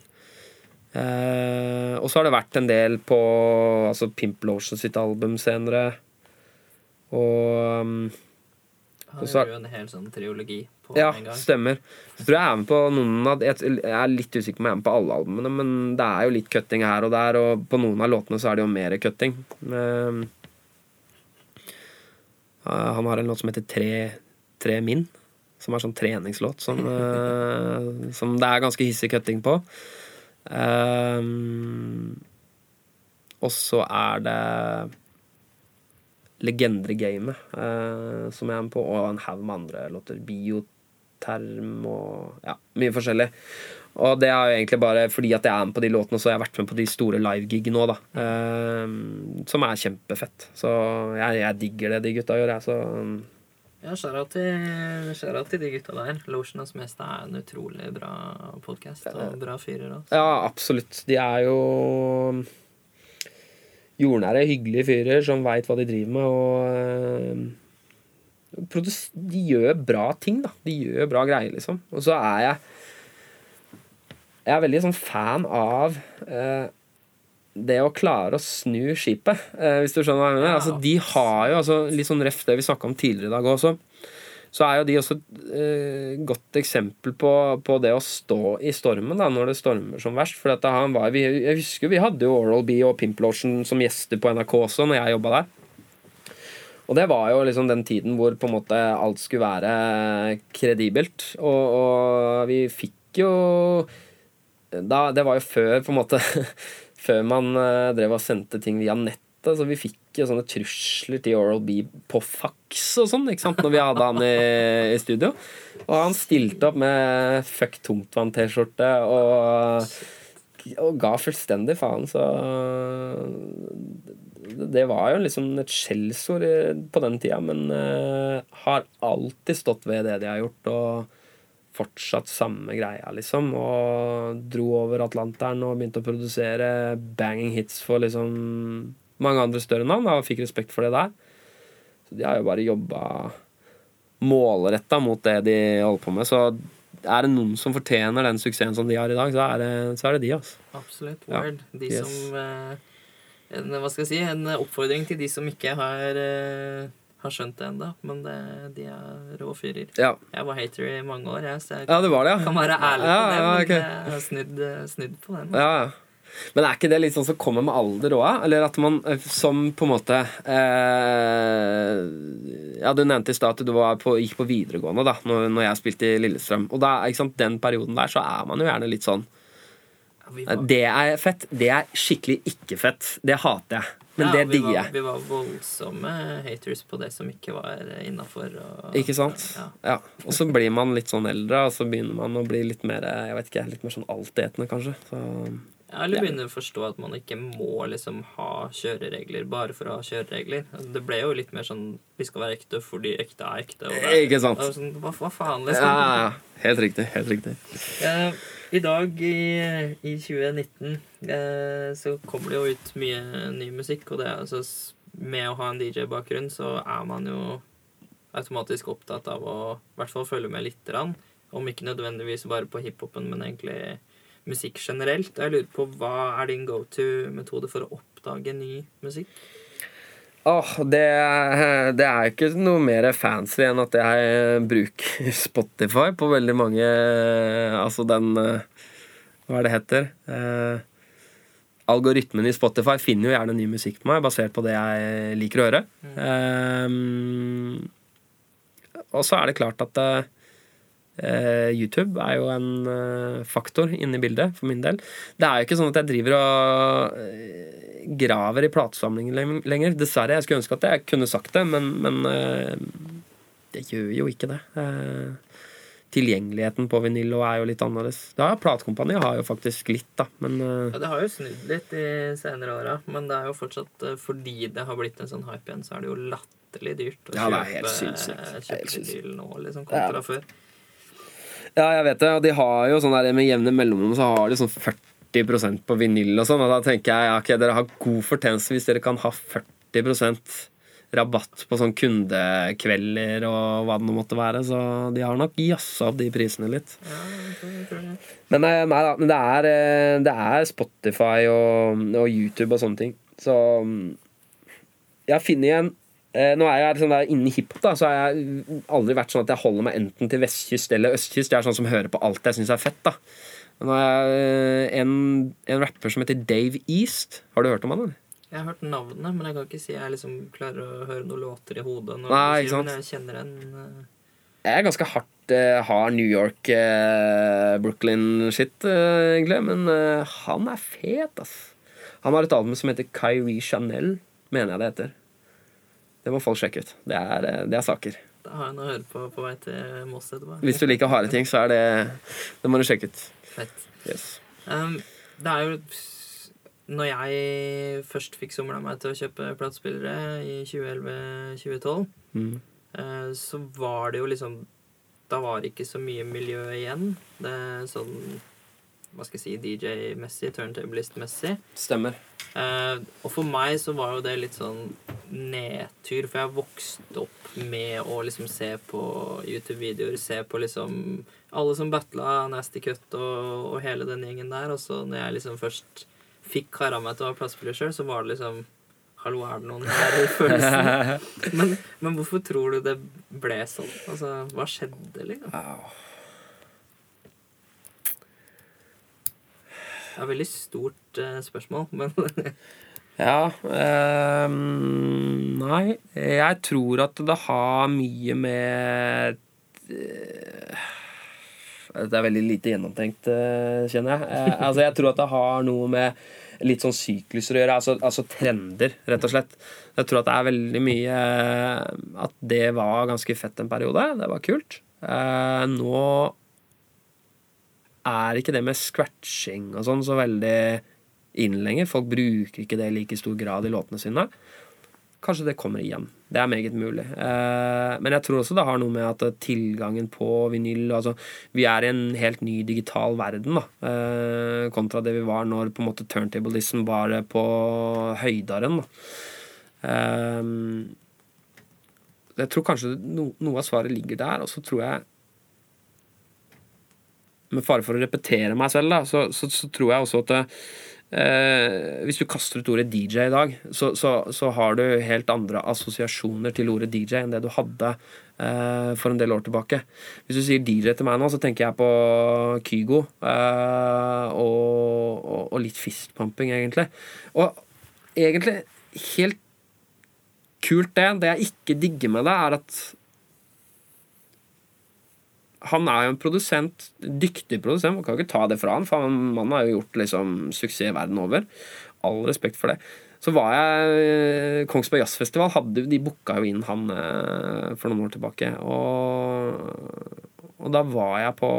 Uh, og så har det vært en del på altså Pimp Lotion sitt album senere. Og um, Han gjør jo en hel sånn triologi ja, stemmer. Så tror jeg jeg er med på noen av Jeg er litt usikker på om jeg er med på alle albumene, men det er jo litt cutting her og der, og på noen av låtene så er det jo mer cutting. Uh, han har en låt som heter Tre, Tre min, som er sånn treningslåt som, uh, <laughs> som det er ganske hissig cutting på. Uh, og så er det Legender i gamet, uh, som jeg er med på, og en haug med andre låter. Biot term og ja, mye forskjellig. Og det er jo egentlig bare fordi at jeg er med på de låtene, så jeg har vært med på de store live-gigene òg, da. Um, som er kjempefett. Så jeg, jeg, digger det de gutta gjør, jeg, så um. ja, skjæra til, til de gutta der. Lotionas Meste er en utrolig bra podkast og bra fyrer. Også. Ja, absolutt. De er jo jordnære, hyggelige fyrer som veit hva de driver med, og de gjør bra ting, da. De gjør bra greier, liksom. Og så er jeg Jeg er veldig sånn fan av eh, det å klare å snu skipet, eh, hvis du skjønner hva jeg mener. Ja. Altså, de har jo, altså, litt sånn ref det vi snakka om tidligere i dag også, så er jo de også et eh, godt eksempel på, på, det å stå i stormen da, når det stormer som verst. For dette, han var, vi, jeg husker vi hadde jo Oral B og Pimp Lotion som gjester på NRK også, når jeg jobba der. Og det var jo liksom den tiden hvor på en måte alt skulle være kredibelt. Og, og vi fikk jo da, Det var jo før på en måte <laughs> Før man uh, drev og sendte ting via nett. Så vi fikk jo sånne trusler til Oral B på fax og sånn ikke sant, når vi hadde han i, i studio. Og han stilte opp med fuck tungtvann-T-skjorte og, og ga fullstendig faen, så det var jo liksom et skjellsord på den tida, men uh, har alltid stått ved det de har gjort, og fortsatt samme greia, liksom. Og dro over Atlanteren og begynte å produsere banging hits for liksom mange andre større navn, og fikk respekt for det der. Så de har jo bare jobba målretta mot det de holder på med. Så er det noen som fortjener den suksessen som de har i dag, så er det, så er det de. altså. Absolutt. Word. Ja. De yes. som uh en, hva skal jeg si, en oppfordring til de som ikke har, uh, har skjønt det ennå. Men det, de er rå fyrer. Ja. Jeg var hater i mange år, jeg, så jeg ja, det var det, ja. kan være ærlig på det. Men okay. jeg har snudd, snudd på den. Men er ikke det litt sånn som kommer med alder òg? Eller at man eh, som på en måte eh, Ja, du nevnte i stad at du på, gikk på videregående da når, når, jeg spilte i Lillestrøm. Og da, sant, den perioden der så er man jo gjerne litt sånn det er fett. Det er skikkelig ikke fett. Det hater jeg. Men Ja, det digger jeg. Vi var voldsomme haters på det som ikke var innafor. Ikke sant? Ja. Ja. Og så blir man litt sånn eldre, og så begynner man å bli litt mer jeg vet ikke, litt mer sånn altetende, kanskje. Så, Ja, eller begynner å forstå at man ikke må liksom ha kjøreregler bare for å ha kjøreregler. Altså, Det ble jo litt mer sånn vi skal være ekte fordi ekte er ekte. Og det ikke sant? og sånn, hva, hva faen, liksom? ja, ja. Helt riktig. Helt riktig. Eh, I dag i, i 2019 eh, så kommer det jo ut mye ny musikk, og det altså med å ha en DJ-bakgrunn så er man jo automatisk opptatt av å i hvert fall følge med lite grann. Om ikke nødvendigvis bare på hiphopen, men egentlig musikk generelt. Og jeg lurer på hva er din go to-metode for å oppdage ny musikk? Åh, det, det er ikke noe mer fancy enn at jeg bruker Spotify på veldig mange Altså den Hva er det heter? Eh, algoritmen i Spotify finner jo gjerne ny musikk på meg, basert på det jeg liker å høre. Eh, og så er det klart at eh, YouTube er jo en eh, faktor inne i bildet, for min del. Det er jo ikke sånn at jeg driver og eh, graver i platesamlinger lenger. Dessverre. Jeg skulle ønske at jeg kunne sagt det, men, men eh, det gjør jo ikke det. Eh, tilgjengeligheten på vinyl er jo litt annerledes. Ja, Platekompaniet har jo faktisk litt, da, men eh, Ja, Det har jo snudd litt de senere åra, men det er jo fortsatt eh, fordi det har blitt en sånn hype igjen, så er det jo latterlig dyrt å Ja, kjøpe, kjøpe vinyl nå, liksom, kontra før. Ja, jeg vet det. Og de har jo sånn der med jevne mellomrom så har de sånn 40% på vinyl og sånn. Og da tenker jeg ja, ok, dere har god fortjeneste hvis dere kan ha 40% rabatt på sånn kundekvelder og hva det nå måtte være. Så de har nok jazza opp de prisene litt. Men, eh, nei, da, men det, er, eh, det er Spotify og, og YouTube og sånne ting. Så mm, jeg funnet igjen Nå er jeg liksom inne i hiphop, da, så har jeg aldri vært sånn at jeg holder meg enten til vestkyst eller østkyst. Jeg er sånn som hører på alt jeg syns er fett. da Nå er jeg eh, en, en rapper som heter Dave East. Har du hørt om han, eller? Jeg har hørt navnet, men jeg kan ikke si jeg liksom klarer å høre noen låter i hodet. Når Nei, ikke sant? Men jeg kjenner en uh... Jeg er ganske hardt uh, hard New York, uh, Brooklyn-shit, eh, egentlig. Men eh, han er fet, ass. Han har et album som heter Kyrie Chanel, mener jeg det heter. Det må folk sjekke ut. Det er, eh, det er saker. Da har jeg noe å høre på på vei til Moss etterpå. Hvis du liker harde ting, så er det Det må du sjekke ut. Fett. Yes. Um, det er jo Når jeg først fikk somla meg til å kjøpe platespillere i 2011-2012, Mm. eh, så var det jo liksom Da var det ikke så mye miljø igjen. Det er sånn Hva skal jeg si DJ-messig, turntablist-messig. Stemmer. Eh, og for meg så var jo det litt sånn nedtur, for jeg vokste opp med å liksom se på YouTube-videoer, se på liksom alle som battla Nasty Cut og, og hele den gjengen der. Og så når jeg liksom først fikk kara meg til å ha plassspiller sjøl, så var det liksom Hallo, er det noen her i følelsen? <laughs> Men, men hvorfor tror du det ble sånn? Altså, hva skjedde, liksom? Au. Det er veldig stort uh, spørsmål, <laughs> men Ja ehm, Nei, jeg tror at det har mye med eh, Det er veldig lite gjennomtenkt, eh, kjenner jeg. Eh, <laughs> altså, jeg tror at det har noe med litt sånn sykluser å gjøre. Altså, altså trender, rett og slett. Jeg tror at det er veldig mye eh, At det var ganske fett en periode. Det var kult. Eh, nå er ikke det med scratching og sånn så veldig inn lenger. Folk bruker ikke det i like stor grad i låtene sine. Kanskje det kommer igjen. Det er meget mulig. Eh, men jeg tror også det har noe med at tilgangen på vinyl altså, Vi er i en helt ny digital verden, da. Eh, kontra det vi var når på en måte turntablism var på høydaren. Da. Eh, jeg tror kanskje noe av svaret ligger der, og så tror jeg med fare for å repetere meg selv, da, så, så, så tror jeg også at eh, hvis du kaster ut ordet DJ i dag, så, så, har du helt andre assosiasjoner til ordet DJ enn det du hadde eh, for en del år tilbake. Hvis du sier DJ til meg nå, så tenker jeg på Kygo eh, og, og, og litt fistpumping, egentlig. Og egentlig helt kult, det. Det jeg ikke digger med det, er at han er jo en produsent, dyktig produsent, man kan jo ikke ta det fra han, for han, har jo gjort liksom suksess verden over. All respekt for det. så var jeg Kongsberg Jazzfestival hadde, De booka jo inn han eh, for noen år tilbake. Og, og da var jeg på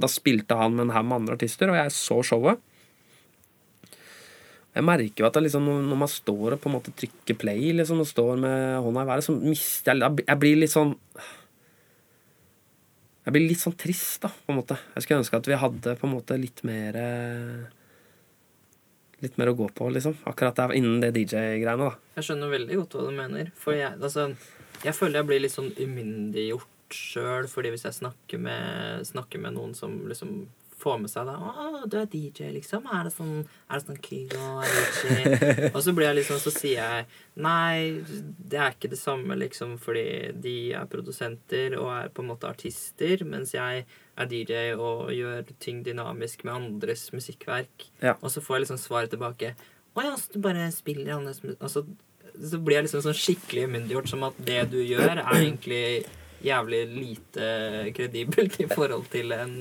Da spilte han med en haug med andre artister, og jeg så showet. Jeg merker jo at liksom, når man står og på en måte trykker play liksom, og står med hånda i været, så mister jeg Jeg blir litt sånn Jeg blir litt sånn trist, da, på en måte. Jeg skulle ønske at vi hadde på en måte litt mer Litt mer å gå på, liksom. Akkurat der innen det DJ-greiene, da. Jeg skjønner veldig godt hva du mener. For jeg, altså, jeg føler jeg blir litt sånn umyndiggjort sjøl, fordi hvis jeg snakker med, snakker med noen som liksom får med seg da 'Å, du er DJ, liksom? Er det sånn, er det sånn Kygo Avicii?' og så blir jeg liksom, så sier jeg Nei, det er ikke det samme, liksom, fordi de er produsenter og er på en måte artister, mens jeg er DJ og gjør ting dynamisk med andres musikkverk. Ja. Og så får jeg liksom svaret tilbake 'Å ja, så du bare spiller andres musikk?' Og så, så blir jeg liksom sånn skikkelig umyndiggjort, som at det du gjør, er egentlig jævlig lite kredibelt i forhold til en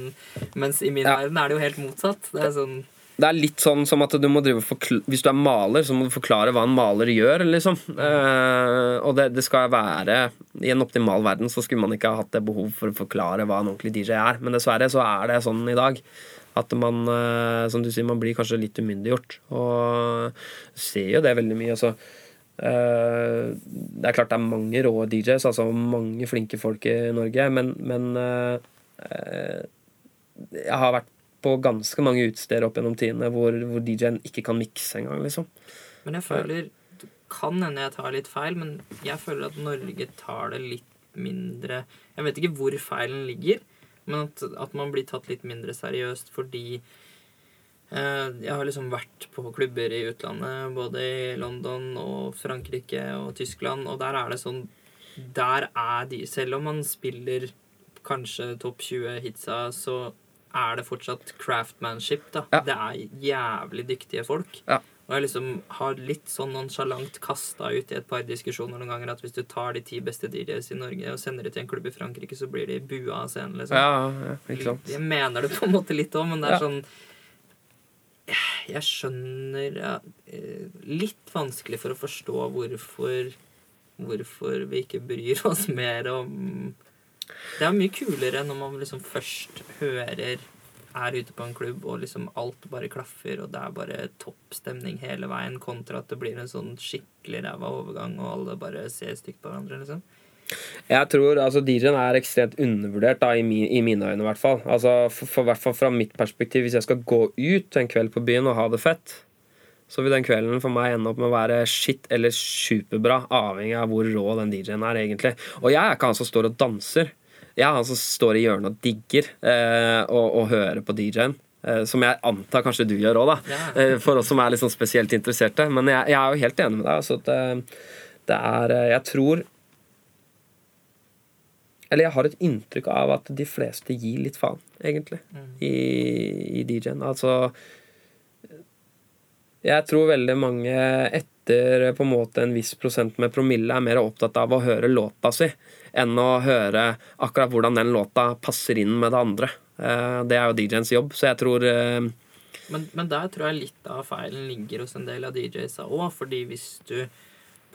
Mens i min Ja. verden er det jo helt motsatt. Det er sånn Det er litt sånn som at du må drive Hvis du er maler, så må du forklare hva en maler gjør, liksom. Eh, og det, det skal være I en optimal verden så skulle man ikke ha hatt det behov for å forklare hva en ordentlig DJ er. Men dessverre så er det sånn i dag. At man, eh, som du sier, man blir kanskje litt umyndiggjort. Og ser jo det veldig mye. Altså. Eh, det er klart det er mange rå DJs, altså mange flinke folk i Norge, men, men eh, eh, jeg har vært på ganske mange utesteder opp gjennom tidene hvor, hvor DJ-en ikke kan mikse engang, liksom. Men jeg føler det Kan hende jeg tar litt feil, men jeg føler at Norge tar det litt mindre Jeg vet ikke hvor feilen ligger, men at, at man blir tatt litt mindre seriøst fordi jeg har liksom vært på klubber i utlandet, både i London og Frankrike og Tyskland, og der er det sånn Der er de Selv om man spiller kanskje topp 20 hitsa, så er det fortsatt craftmanship, da. Ja. Det er jævlig dyktige folk. Ja. Og jeg liksom har litt sånn nonsjalant kasta ut i et par diskusjoner noen ganger at hvis du tar de ti beste DJs i Norge og sender de til en klubb i Frankrike, så blir de bua av scenen, liksom. Ja. Jeg mener det på en måte litt òg, men det er sånn Jeg skjønner ja, eh, Litt vanskelig for å forstå hvorfor Hvorfor vi ikke bryr oss mer om Det er mye kulere når man liksom først hører er ute på en klubb, og liksom alt bare klaffer, og det er bare topp stemning hele veien, kontra at det blir en sånn skikkelig ræva overgang, og alle bare ser stygt på hverandre, liksom. Jeg tror altså DJ-en er ekstremt undervurdert, da, i, min, i mine øyne i hvert fall. Altså, for, for hvert fall fra mitt perspektiv, hvis jeg skal gå ut en kveld på byen og ha det fett, så vil den kvelden for meg ende opp med å være shit eller superbra, avhengig av hvor rå den DJ-en er, egentlig. Og jeg er ikke han som står og danser. Jeg er han som står i hjørnet og digger eh, og, og hører på DJ-en. Eh, som jeg antar kanskje du gjør òg, da. Ja. Eh, for oss som er sånn spesielt interesserte. Men jeg, jeg er jo helt enig med deg. Altså, at, eh, det er Jeg tror Eller jeg har et inntrykk av at de fleste gir litt faen, egentlig, Mm. i, i DJ-en. Altså Jeg tror veldig mange etter på en måte en viss prosent med promille er mer opptatt av å høre låta si enn å høre akkurat hvordan den låta passer inn med det andre. Eh, Det er jo DJ-ens jobb, så jeg tror eh, Men, men der tror jeg litt av feilen ligger hos en del av DJ-sa òg, fordi hvis du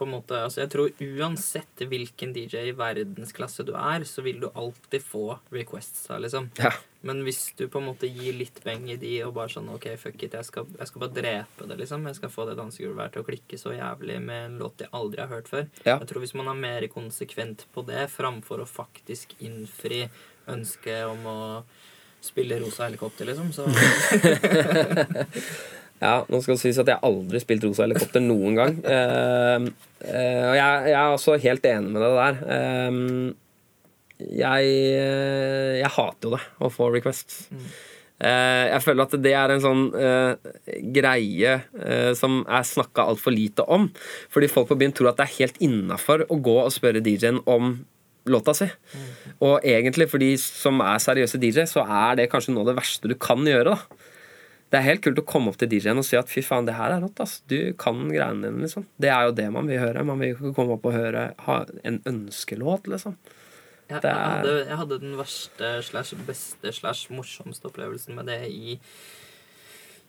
på en måte, altså Jeg tror uansett hvilken DJ i verdensklasse du er, så vil du alltid få requests. da, liksom. Ja. Men hvis du på en måte gir litt beng i de og bare sånn OK, fuck it, jeg skal, jeg skal bare drepe det, liksom. Jeg skal få det dansegulvet her til å klikke så jævlig med en låt jeg aldri har hørt før. Ja. Jeg tror hvis man er mer konsekvent på det, framfor å faktisk innfri ønsket om å spille rosa helikopter, liksom, så <laughs> <laughs> Ja, nå skal det sies at jeg aldri har spilt rosa helikopter noen gang. Uh, <laughs> uh, og jeg, jeg er også helt enig med deg der. Uh, jeg, eh, jeg hater jo det, å få requests. Eh, jeg føler at det er en sånn greie som er snakka altfor lite om. Fordi folk på byen tror at det er helt innafor å gå og spørre DJ-en om låta si. Og egentlig for de som er seriøse DJ, så er det kanskje noe av det verste du kan gjøre. da det er helt kult å komme opp til DJ-en og si at fy faen, det her er rått. ass. Du kan greiene dine, liksom. Det er jo det man vil høre. Man vil ikke komme opp og høre ha en ønskelåt, liksom. Jeg, jeg, hadde, jeg hadde den verste slash beste slash morsomste opplevelsen med det i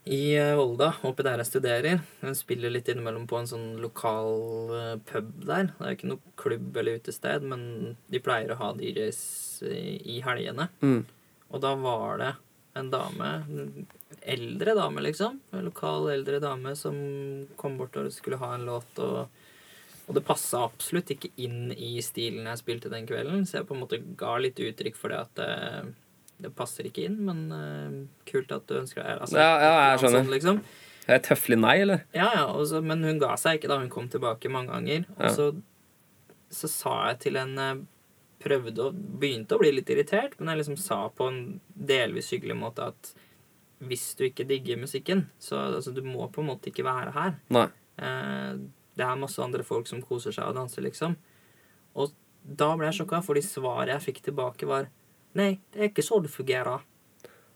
i eh, Volda, oppi der jeg studerer. Jeg spiller litt innimellom på en sånn lokal eh, pub der. Det er ikke noe klubb eller utested, men de pleier å ha DJs i, i helgene. Mm. Og da var det en dame, en eldre dame, liksom. En lokal eldre dame som kom bort og skulle ha en låt. Og, og det passa absolutt ikke inn i stilen jeg spilte den kvelden, så jeg på en måte ga litt uttrykk for det at det, det passer ikke inn, men uh, kult at du ønsker deg altså, Ja, ja, jeg skjønner. Sånn, liksom. Er det tøffelig nei, eller? Ja, ja, også, men hun ga seg ikke da hun kom tilbake mange ganger. Og Ja. så, så sa jeg til henne Prøvde å Begynte å bli litt irritert, men jeg liksom sa på en delvis hyggelig måte at hvis du ikke digger musikken, så altså, du må på en måte ikke være her. Nei. Eh, det er masse andre folk som koser seg og danser, liksom. Og da ble jeg sjokka, fordi svaret jeg fikk tilbake, var Nei, det er ikke så det fungerer.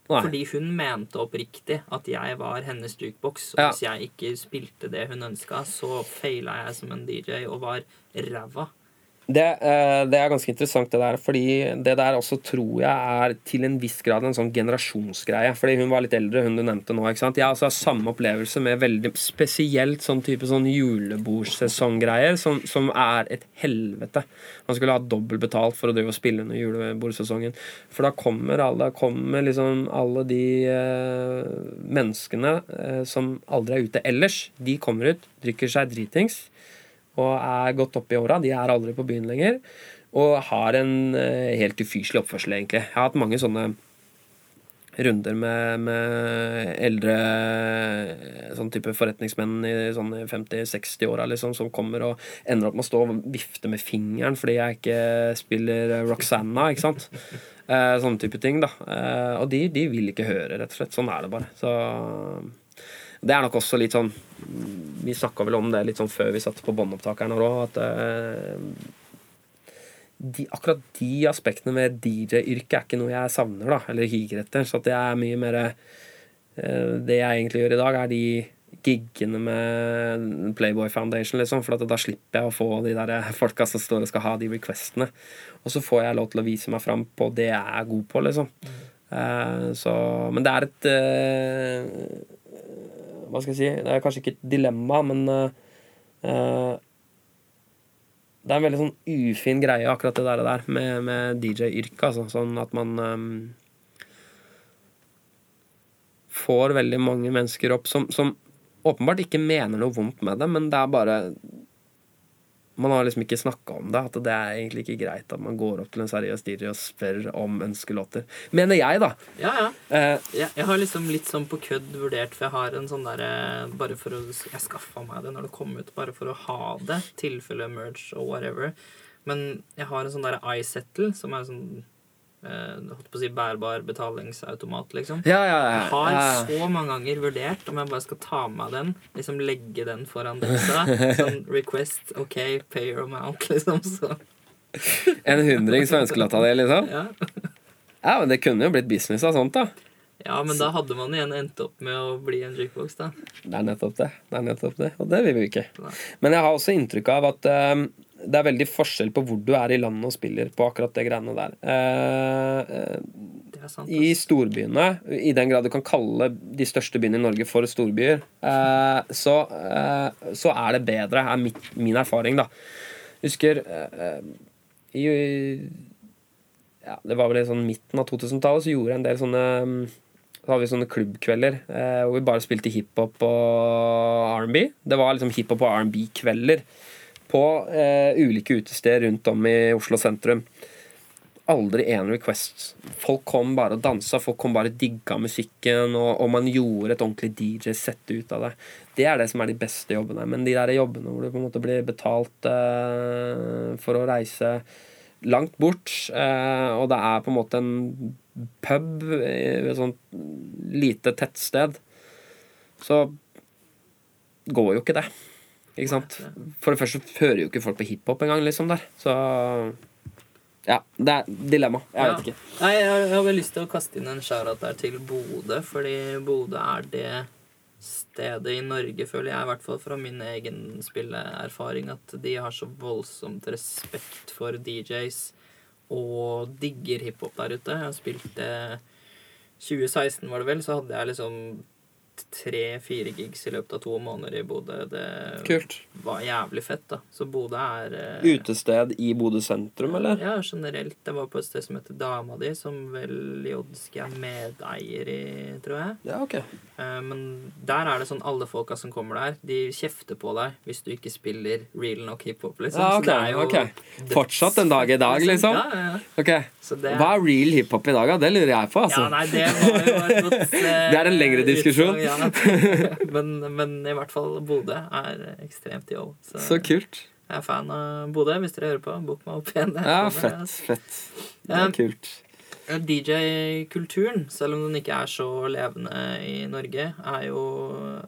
Nei. Fordi hun mente oppriktig at jeg var hennes jukebox. Og Ja. hvis jeg ikke spilte det hun ønska, så feila jeg som en DJ og var ræva. Det, eh, det er ganske interessant, det der. Fordi det der også tror jeg er til en viss grad en sånn generasjonsgreie. Fordi hun var litt eldre, hun du nevnte nå. ikke sant? Jeg har samme opplevelse med veldig spesielt sånn type sånn julebordsesonggreier, som, som er et helvete. Man skulle ha dobbelt betalt for å drive og spille under julebordsesongen. For da kommer alle, kommer liksom alle de eh, menneskene eh, som aldri er ute ellers. De kommer ut, drikker seg dritings og er godt oppe i åra. De er aldri på byen lenger. Og har en eh, helt ufyselig oppførsel, egentlig. Jeg har hatt mange sånne runder med, med eldre sånn type forretningsmenn i sånn 50-60-åra liksom, som kommer og ender opp med å stå og vifte med fingeren fordi jeg ikke spiller Roxanna, ikke sant? Eh, sånne type ting, da. Eh, og de, de vil ikke høre, rett og slett. Sånn er det bare. Så det er nok også litt sånn Vi snakka vel om det litt sånn før vi satt på båndopptakeren òg, at uh, de, akkurat de aspektene med DJ-yrket er ikke noe jeg savner, da, eller higer etter. Så at det er mye mer uh, Det jeg egentlig gjør i dag, er de giggene med Playboy Foundation, liksom. For at da slipper jeg å få de der folka som står og skal ha de requestene. Og så får jeg lov til å vise meg fram på det jeg er god på, liksom. Uh, så Men det er et eh, Hva skal jeg si? Det er kanskje ikke et dilemma, men eh, det er en veldig sånn ufin greie, akkurat det der, der med, med DJ-yrket. Altså, sånn at man um, får veldig mange mennesker opp som, som åpenbart ikke mener noe vondt med det, men det er bare Man har liksom ikke snakka om det. At det er egentlig ikke greit at man går opp til en seriøs DJ og spør om ønskelåter. Mener jeg, da. Ja, ja. Eh, Jeg, jeg har liksom litt sånn på kødd vurdert, for jeg har en sånn derre Bare for å Jeg skaffa meg det når det kom ut, bare for å ha det. Tilfelle merge og whatever. Men jeg har en sånn derre iSettle, som er sånn eh, Holdt på å si bærbar betalingsautomat, liksom. ja, ja, ja. Jeg har så mange ganger vurdert om jeg bare skal ta med den. Liksom legge den foran dette. <laughs> Sånn request, OK, pay your amount, liksom. Så En hundrings for ønskelåta di, liksom? ja. Ja, men det kunne jo blitt business av sånt, da. ja, men da hadde man igjen endt opp med å bli en jukebox, da. Det er nettopp det. Det er nettopp det. Og det vil vi ikke. Nei. Men jeg har også inntrykk av at eh, det er veldig forskjell på hvor du er i landet og spiller på akkurat det greiene der. Eh, eh, sant. I storbyene, i den grad du kan kalle de største byene i Norge for storbyer, eh, så, eh, så er det bedre, er mitt, min erfaring, da. Husker eh, i ja, Det var vel i sånn midten av 2000-tallet så gjorde jeg en del sånne så hadde vi sånne klubbkvelder eh, hvor vi bare spilte hiphop og R&B. Det var liksom hiphop og R&B-kvelder på eh, ulike utesteder rundt om i Oslo sentrum. Aldri én request. Folk kom bare og dansa, folk kom bare og digga musikken, og, og man gjorde et ordentlig DJ-sett ut av det. Det er det som er de beste jobbene. Men de der jobbene hvor du på en måte blir betalt eh, for å reise langt bort, eh, og det er på en måte en pub i et sånt lite tettsted, så går jo ikke det. Ikke sant? For det første hører jo ikke folk på hiphop engang, liksom, der. Så ja, det er dilemma. Jeg Ja. vet ikke. Nei, jeg har, har lyst til å kaste inn en shout-out der til Bodø, fordi Bodø er det stedet i Norge, føler jeg, i hvert fall fra min egen spilleerfaring, at de har så voldsomt respekt for DJs og digger hiphop der ute. Jeg har spilt det 2016, var det vel, så hadde jeg liksom tre-fire gigs i løpet av to måneder i Bodø. Det Kult. var jævlig fett, da. Så Bodø er eh, Utested i Bodø sentrum, eller? Ja, generelt. Det var på et sted som heter Dama di, som vel Jodski er medeier i, tror jeg. Ja, ok. Eh, Men der er det sånn alle folka som kommer der, de kjefter på deg hvis du ikke spiller real nok hiphop, liksom. Ja, Så det er jo okay. Fortsatt en dag i dag, liksom? Ja, ja, ja. Ok. Så det, Hva er real hiphop i dag, da? Det lurer jeg på, altså. Ja, nei, det var jo et <laughs> eh, Det er en lengre diskusjon. Ja. <laughs> Men, men i hvert fall Bodø er ekstremt år. Så, Så kult. jeg er fan av Bodø. Hvis dere hører på, bok meg opp igjen. Ja, fett. altså. Fett. Det er kult. DJ-kulturen, selv om den ikke er så levende i Norge, er jo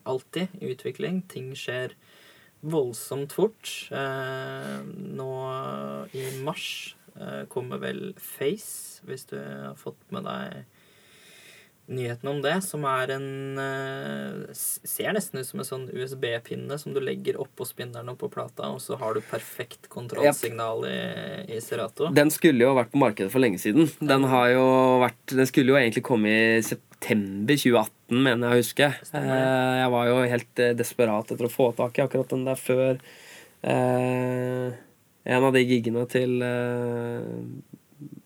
alltid i utvikling. Ting skjer voldsomt fort. Eh, nå i mars eh, kommer vel Face, hvis du har fått med deg nyheten om det, som er en eh, Ser nesten ut som en sånn USB-pinne som du legger oppå spinneren og på plata, og så har du perfekt kontrollsignal i, i Serato. Den skulle jo vært på markedet for lenge siden. Den har jo vært Den skulle jo egentlig komme i september 2018, mener jeg å huske. Eh, Jeg var jo helt eh, desperat etter å få tak i akkurat den der før en av de giggene til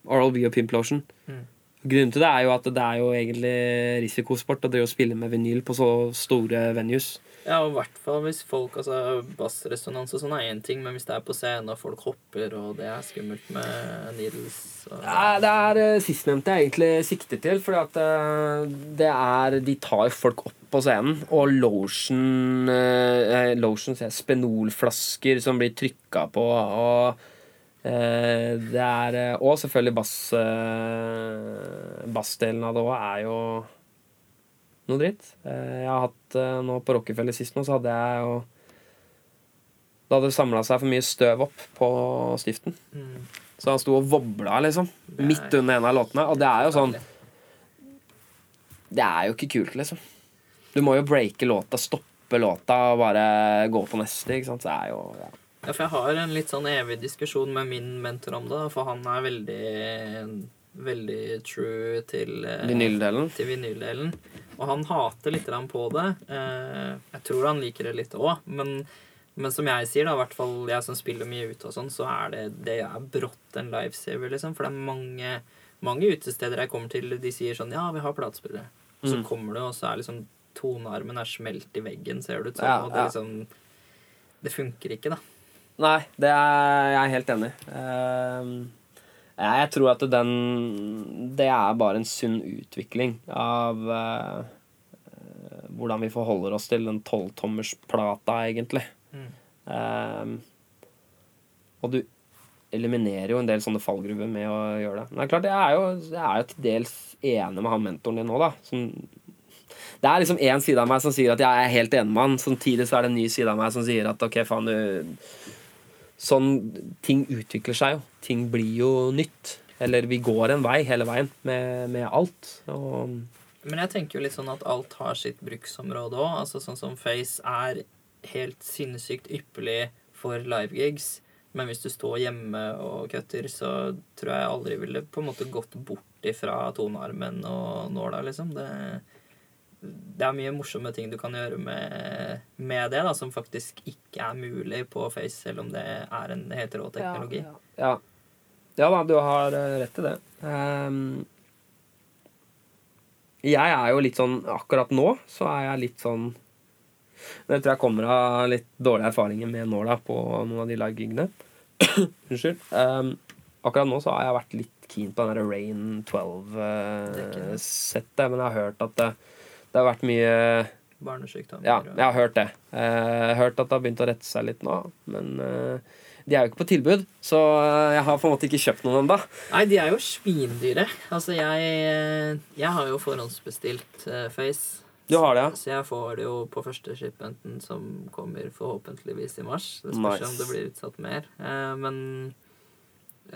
Oral B og Pimplotion. Mm. Grunnen til det er jo at det er jo egentlig risikosport å drive og spille med vinyl på så store venues. Ja, og i hvert fall hvis folk altså Bassresonans og sånn er én ting, men hvis det er på scenen og folk hopper, og det er skummelt med needles og Ja, det er uh, sistnevnte jeg egentlig sikter til. Fordi at eh, det er De tar folk opp på scenen, og lotion uh, Lotion, Spenolflasker som blir trykka på, og eh, det er eh, Og selvfølgelig bass uh, bassdelen av det òg er jo noe dritt. Eh, jeg har hatt eh, nå på Rockefeller sist nå, så hadde jeg jo Da hadde det samla seg for mye støv opp på stiften. mm, Så han sto og vobla, liksom. Er- Midt under en av låtene. Og det er jo sånn Det er jo ikke kult, liksom. Du må jo breake låta, stoppe låta og bare gå på neste. Ikke sant? Så det er jo ja. Ja, for jeg har en litt sånn evig diskusjon med min mentor om det, for han er veldig Veldig true til eh, Vinyldelen. til vinyldelen. Og han hater litt på det. Eh, jeg tror han liker det litt òg, men, men som jeg sier, da, i hvert fall jeg som spiller mye ute og sånn, så er det, det er brått en lifesaver, liksom. For det er mange, mange utesteder jeg kommer til, de sier sånn Ja, vi har platespillere. Og så Mm. kommer du, og så er liksom tonearmen er smelt i veggen, ser det ut som. Ja, og det liksom Det funker ikke, da. Nei, det er jeg er helt enig i. Ehm, jeg tror at den Det er bare en sunn utvikling av eh, hvordan vi forholder oss til den tolvtommersplata, egentlig. Mm. Ehm, og du eliminerer jo en del sånne fallgruver med å gjøre det. Men det er klart, jeg er jo, jeg er jo til dels enig med han mentoren din nå, da. Som, det er liksom én side av meg som sier at jeg er helt enig med han. Samtidig så er det en ny side av meg som sier at ok, faen, du Sånn Ting utvikler seg jo. Ting blir jo nytt. Eller vi går en vei hele veien med, med alt. Og Men jeg tenker jo litt sånn at alt har sitt bruksområde òg. Altså sånn som Face er helt sinnssykt ypperlig for livegigs. Men hvis du står hjemme og cutter, så tror jeg aldri ville på en måte gått bort ifra tonearmen og nåla, liksom. Det, det er mye morsomme ting du kan gjøre med, med det, da, som faktisk ikke er mulig på Face, selv om det er en helt rå teknologi. Ja. ja da, du har eh, rett i det. Um, jeg er jo litt sånn Akkurat nå så er jeg litt sånn Det tror jeg kommer av litt dårlige erfaringer med nåla på noen av de live-gigene. <coughs> Unnskyld. Um, akkurat nå så har jeg vært litt keen på den der Rain Det er ikke det. 12-settet, men jeg har hørt at det, det har vært mye Barnesykdommer. Ja, jeg har hørt det. Eh, Jeg har hørt at det har begynt å rette seg litt nå, men eh, de er jo ikke på tilbud, så eh, jeg har på en måte ikke kjøpt noen ennå. Nei, de er jo svindyre. Altså, jeg, jeg har jo forhåndsbestilt Face. Du har det, ja? Så jeg får det jo på første shipmenten som kommer forhåpentligvis i mars. Det spørs Nice. om det blir utsatt mer. Men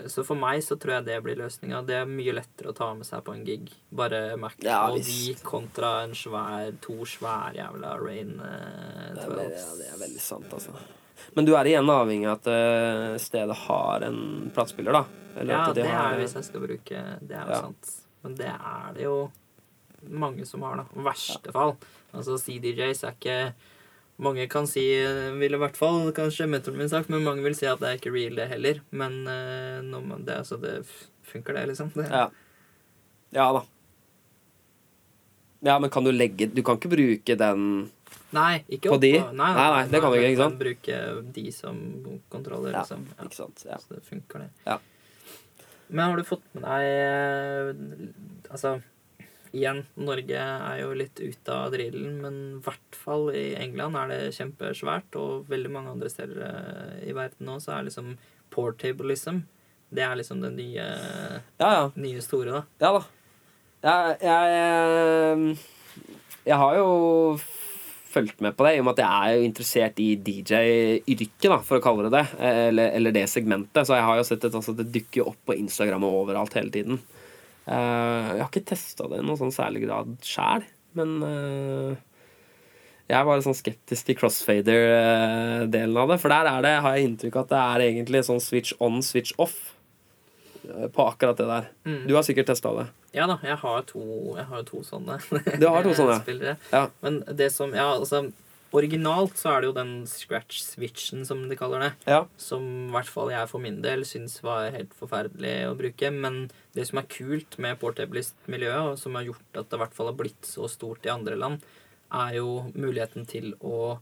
Så for meg så tror jeg det blir løsninga. Det er mye lettere å ta med seg på en gig. Bare Mac Ja, og de kontra en svær, to svære jævla Rain eh, Det er, 12. ja, det er veldig sant, altså. Men du er igjen avhengig av at uh, stedet har en platespiller, da? Eller Ja, de det har- er hvis jeg skal bruke Det er jo Ja. sant. Men det er det jo mange som har, da. I verste fall. Altså CDJs er ikke Mange kan si Vil i hvert fall kanskje mentoren min sagt, men mange vil si at det er ikke real, det heller. Men eh, man, det, altså, det funker, det, liksom. Det, Ja. ja da. Ja, men kan du legge Du kan ikke bruke den Nei, ikke På de? Nei, nei, Nei, nei, det kan du ikke, ikke sant? Kan bruke de som kontroller, Ja, liksom. Ja. Ikke sant? Ja. Så det funker, det. Ja. Men har du fått med deg eh, Altså, igjen, Norge er jo litt ute av drillen, men i hvert fall i England er det kjempesvært, og veldig mange andre steder eh, i verden nå, så er liksom portablism Det er liksom det nye, ja, ja. nye store, da. Ja da. Jeg, jeg, jeg har jo fulgt med på det, i og med at jeg er jo interessert i DJ-yrket, for å kalle det det. Eller, eller det segmentet. Så jeg har jo sett at altså, det dykker opp på Instagram og overalt hele tiden. Eh, jeg har ikke testa det i noen sånn særlig grad sjæl, men eh, jeg er bare sånn skeptisk til crossfader-delen av det. For der er det, har jeg inntrykk av at det er egentlig sånn switch on, switch off eh, på akkurat det der. Mm. Du har sikkert testa det. Ja da, jeg har to, jeg har jo to sånne. Du har to sånne? Ja. <laughs> Men det som Ja, altså Originalt så er det jo den scratch-switchen, som de kaller det. Ja. Som i hvert fall jeg for min del syns var helt forferdelig å bruke. Men det som er kult med portablist-miljøet, og som har gjort at det i hvert fall har blitt så stort i andre land, er jo muligheten til å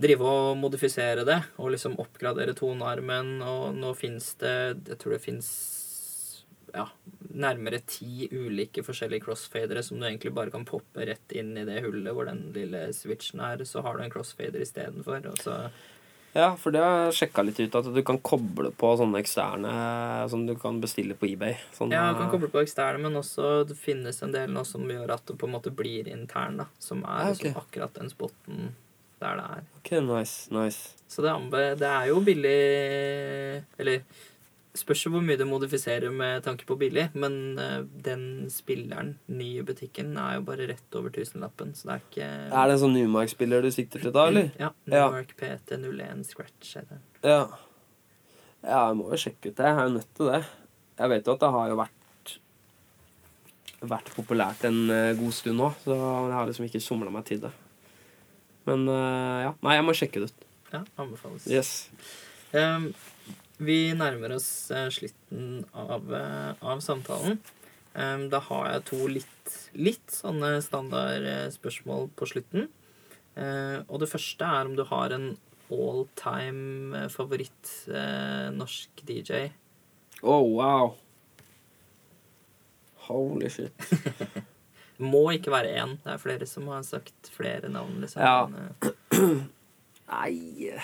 drive og modifisere det og liksom oppgradere tonearmen. Og nå fins det Jeg tror det fins ja, nærmere ti ulike forskjellige crossfadere som du egentlig bare kan poppe rett inn i det hullet hvor den lille switchen er. Så har du en crossfader istedenfor. Ja, for det har jeg sjekka litt ut, at du kan koble på sånne eksterne som du kan bestille på eBay. Sånne... Ja, du kan koble på eksterne, men også det finnes en del nå som gjør at det på en måte blir intern, da. Som er Ah, liksom akkurat den spotten der det er. Ok, nice, nice. Så det, det er jo billig Eller spørs jo hvor mye du modifiserer med tanke på billig, men eh, den spilleren, ny i butikken, er jo bare rett over tusenlappen, så det er ikke Er det en sånn Numark-spiller du sikter til da, eller? Ja. Ja. Newark PT01 Scratch heter den. Ja. Ja, jeg må jo sjekke ut det. Jeg er jo nødt til det. Jeg vet jo at det har jo vært vært populært en eh, god stund nå, så jeg har liksom ikke somla meg til det. Men eh, ja. Nei, jeg må sjekke det ut. Ja, anbefales. Yes. Ehm, vi nærmer oss eh, slutten av, eh, av samtalen. Da har jeg to litt, litt sånne standardspørsmål på slutten. Eh, og det første er om du har en all time favoritt eh, norsk DJ. Oh, wow. Holy shit. <laughs> Må ikke være én. Det er flere som har sagt flere navn. Liksom. Ja. Eh, <clears throat> Nei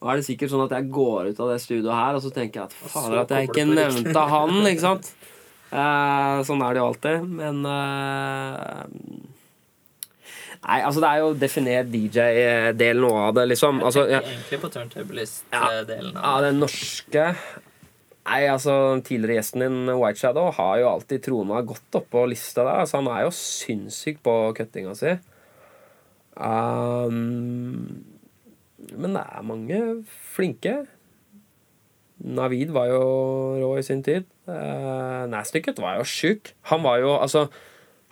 Nå er det sikkert sånn at jeg går ut av det studioet her, og så tenker jeg at Og fader at jeg ikke nevnte han, ikke sant? Eh, sånn er det jo alltid. Men eh, Nei, altså det er jo definert DJ-delen òg av det, liksom. jeg Altså, tenker ja, egentlig på turntablist-delen ja, av det. den norske Nei, altså tidligere gjesten din, White Shadow, har jo alltid trona godt oppå lista der. Altså, han er jo sinnssyk på cuttinga si. Um, men det er mange flinke. Navid var jo rå i sin tid. Uh, Nastycket var jo sjuk. Han var jo altså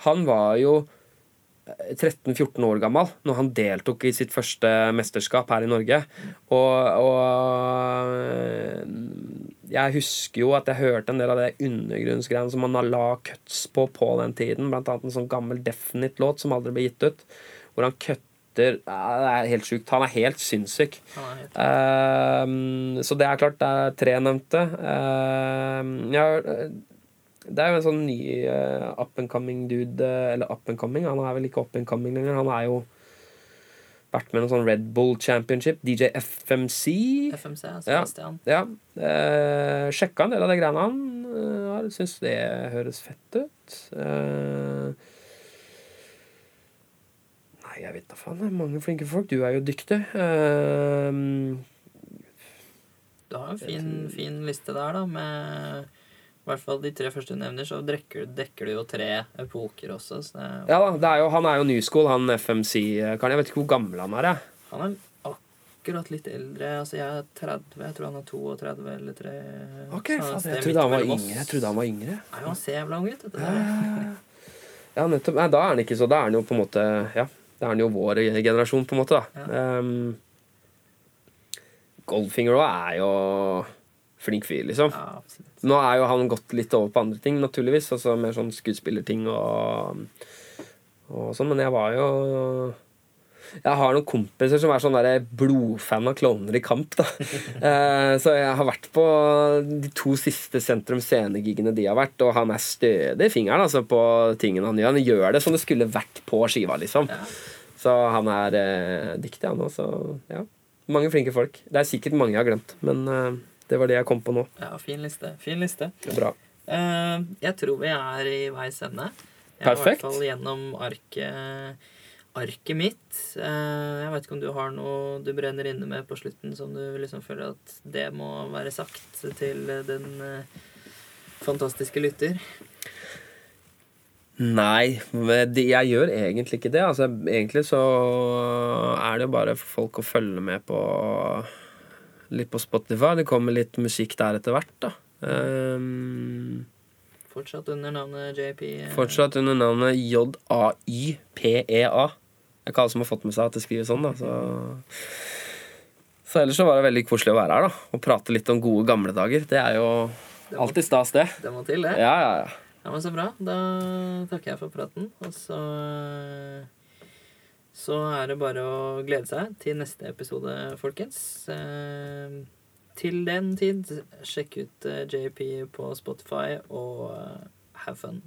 Han var jo 13-14 år gammel når han deltok i sitt første mesterskap her i Norge. Og, og jeg husker jo at jeg hørte en del av det undergrunnsgreiene som han la cuts på på den tiden. Blant annet en sånn gammel Definite-låt som aldri ble gitt ut. Hvor han cutter ja, Det er helt sjukt. Han er helt sinnssyk. Ehm, så det er klart, det er tre nevnte. Uh, ja, det er jo en sånn ny uh, up and coming dude eh, Eller up and coming, han er vel ikke up and coming lenger. Han er jo vært med noen sånn Red Bull Championship. DJ FMC. FMC, Ja. Sebastian. Ja. Eh, sjekka en del av de greiene han eh, har. Syns det høres fett ut. Eh, nei, jeg vet da faen. Det er mange flinke folk. Du er jo dyktig. Eh, Du har en fin, fin liste der, da, med i hvert fall de tre første du nevner, så dekker, dekker du jo tre epoker også. Så det, er- ja da, det er jo, han er jo new school, han FMC-karen. Jeg vet ikke hvor gammel han er. Jeg. han er akkurat litt eldre. Altså, jeg er 30, jeg tror han er 32 eller 3. Ok, faen, jeg trodde han var yngre. Jeg trodde han var yngre. Nei, han ser jævla ung ut. Ja, ja, ja. Ja, nettopp. Nei, da er han ikke så Da er han jo på en måte Ja, da er han jo vår generasjon, på en måte, da. Um, Goldfinger òg er jo flink fyr, liksom. Nå er jo han gått litt over på andre ting, naturligvis. Altså mer sånn skuespillerting og, og sånn. Men jeg var jo Jeg har noen kompiser som er sånn blodfan av Klovner i kamp. da <laughs> eh, Så jeg har vært på de to siste Sentrum Scene-gigene de har vært, og han er stødig i fingeren altså, på tingene han gjør. Han gjør det som det skulle vært på skiva, liksom. Ja. Så han er eh, dyktig, han òg. Så ja. Mange flinke folk. Det er sikkert mange jeg har glemt, men eh, det var det jeg kom på nå. Ja, fin liste. Fin liste. Bra. Uh, jeg tror vi er i veis ende. Jeg Perfekt. er i hvert fall gjennom arket, arket mitt. Eh, jeg vet ikke om du har noe du brenner inne med på slutten som du liksom føler at det må være sagt til den eh, fantastiske lytter. Nei, jeg gjør egentlig ikke det. Altså, egentlig så er det jo bare for folk å følge med på litt på Spotify. Det kommer litt musikk der etter hvert, da. Um, Fortsatt under navnet JP. eh, fortsatt under navnet J-A-Y-P-E-A. Det er ikke alle som har fått med seg at det skrives sånn, da. Så, så ellers så var det veldig koselig å være her, da. Og prate litt om gode gamle dager. Det er jo Det alltid stas, det. det må til, det. Ja, ja, ja. Ja, men Så bra. Da takker jeg for praten. Og så Så er det bare å glede seg til neste episode, folkens. Eh, til den tid, sjekk ut eh, JP på Spotify og eh, have fun.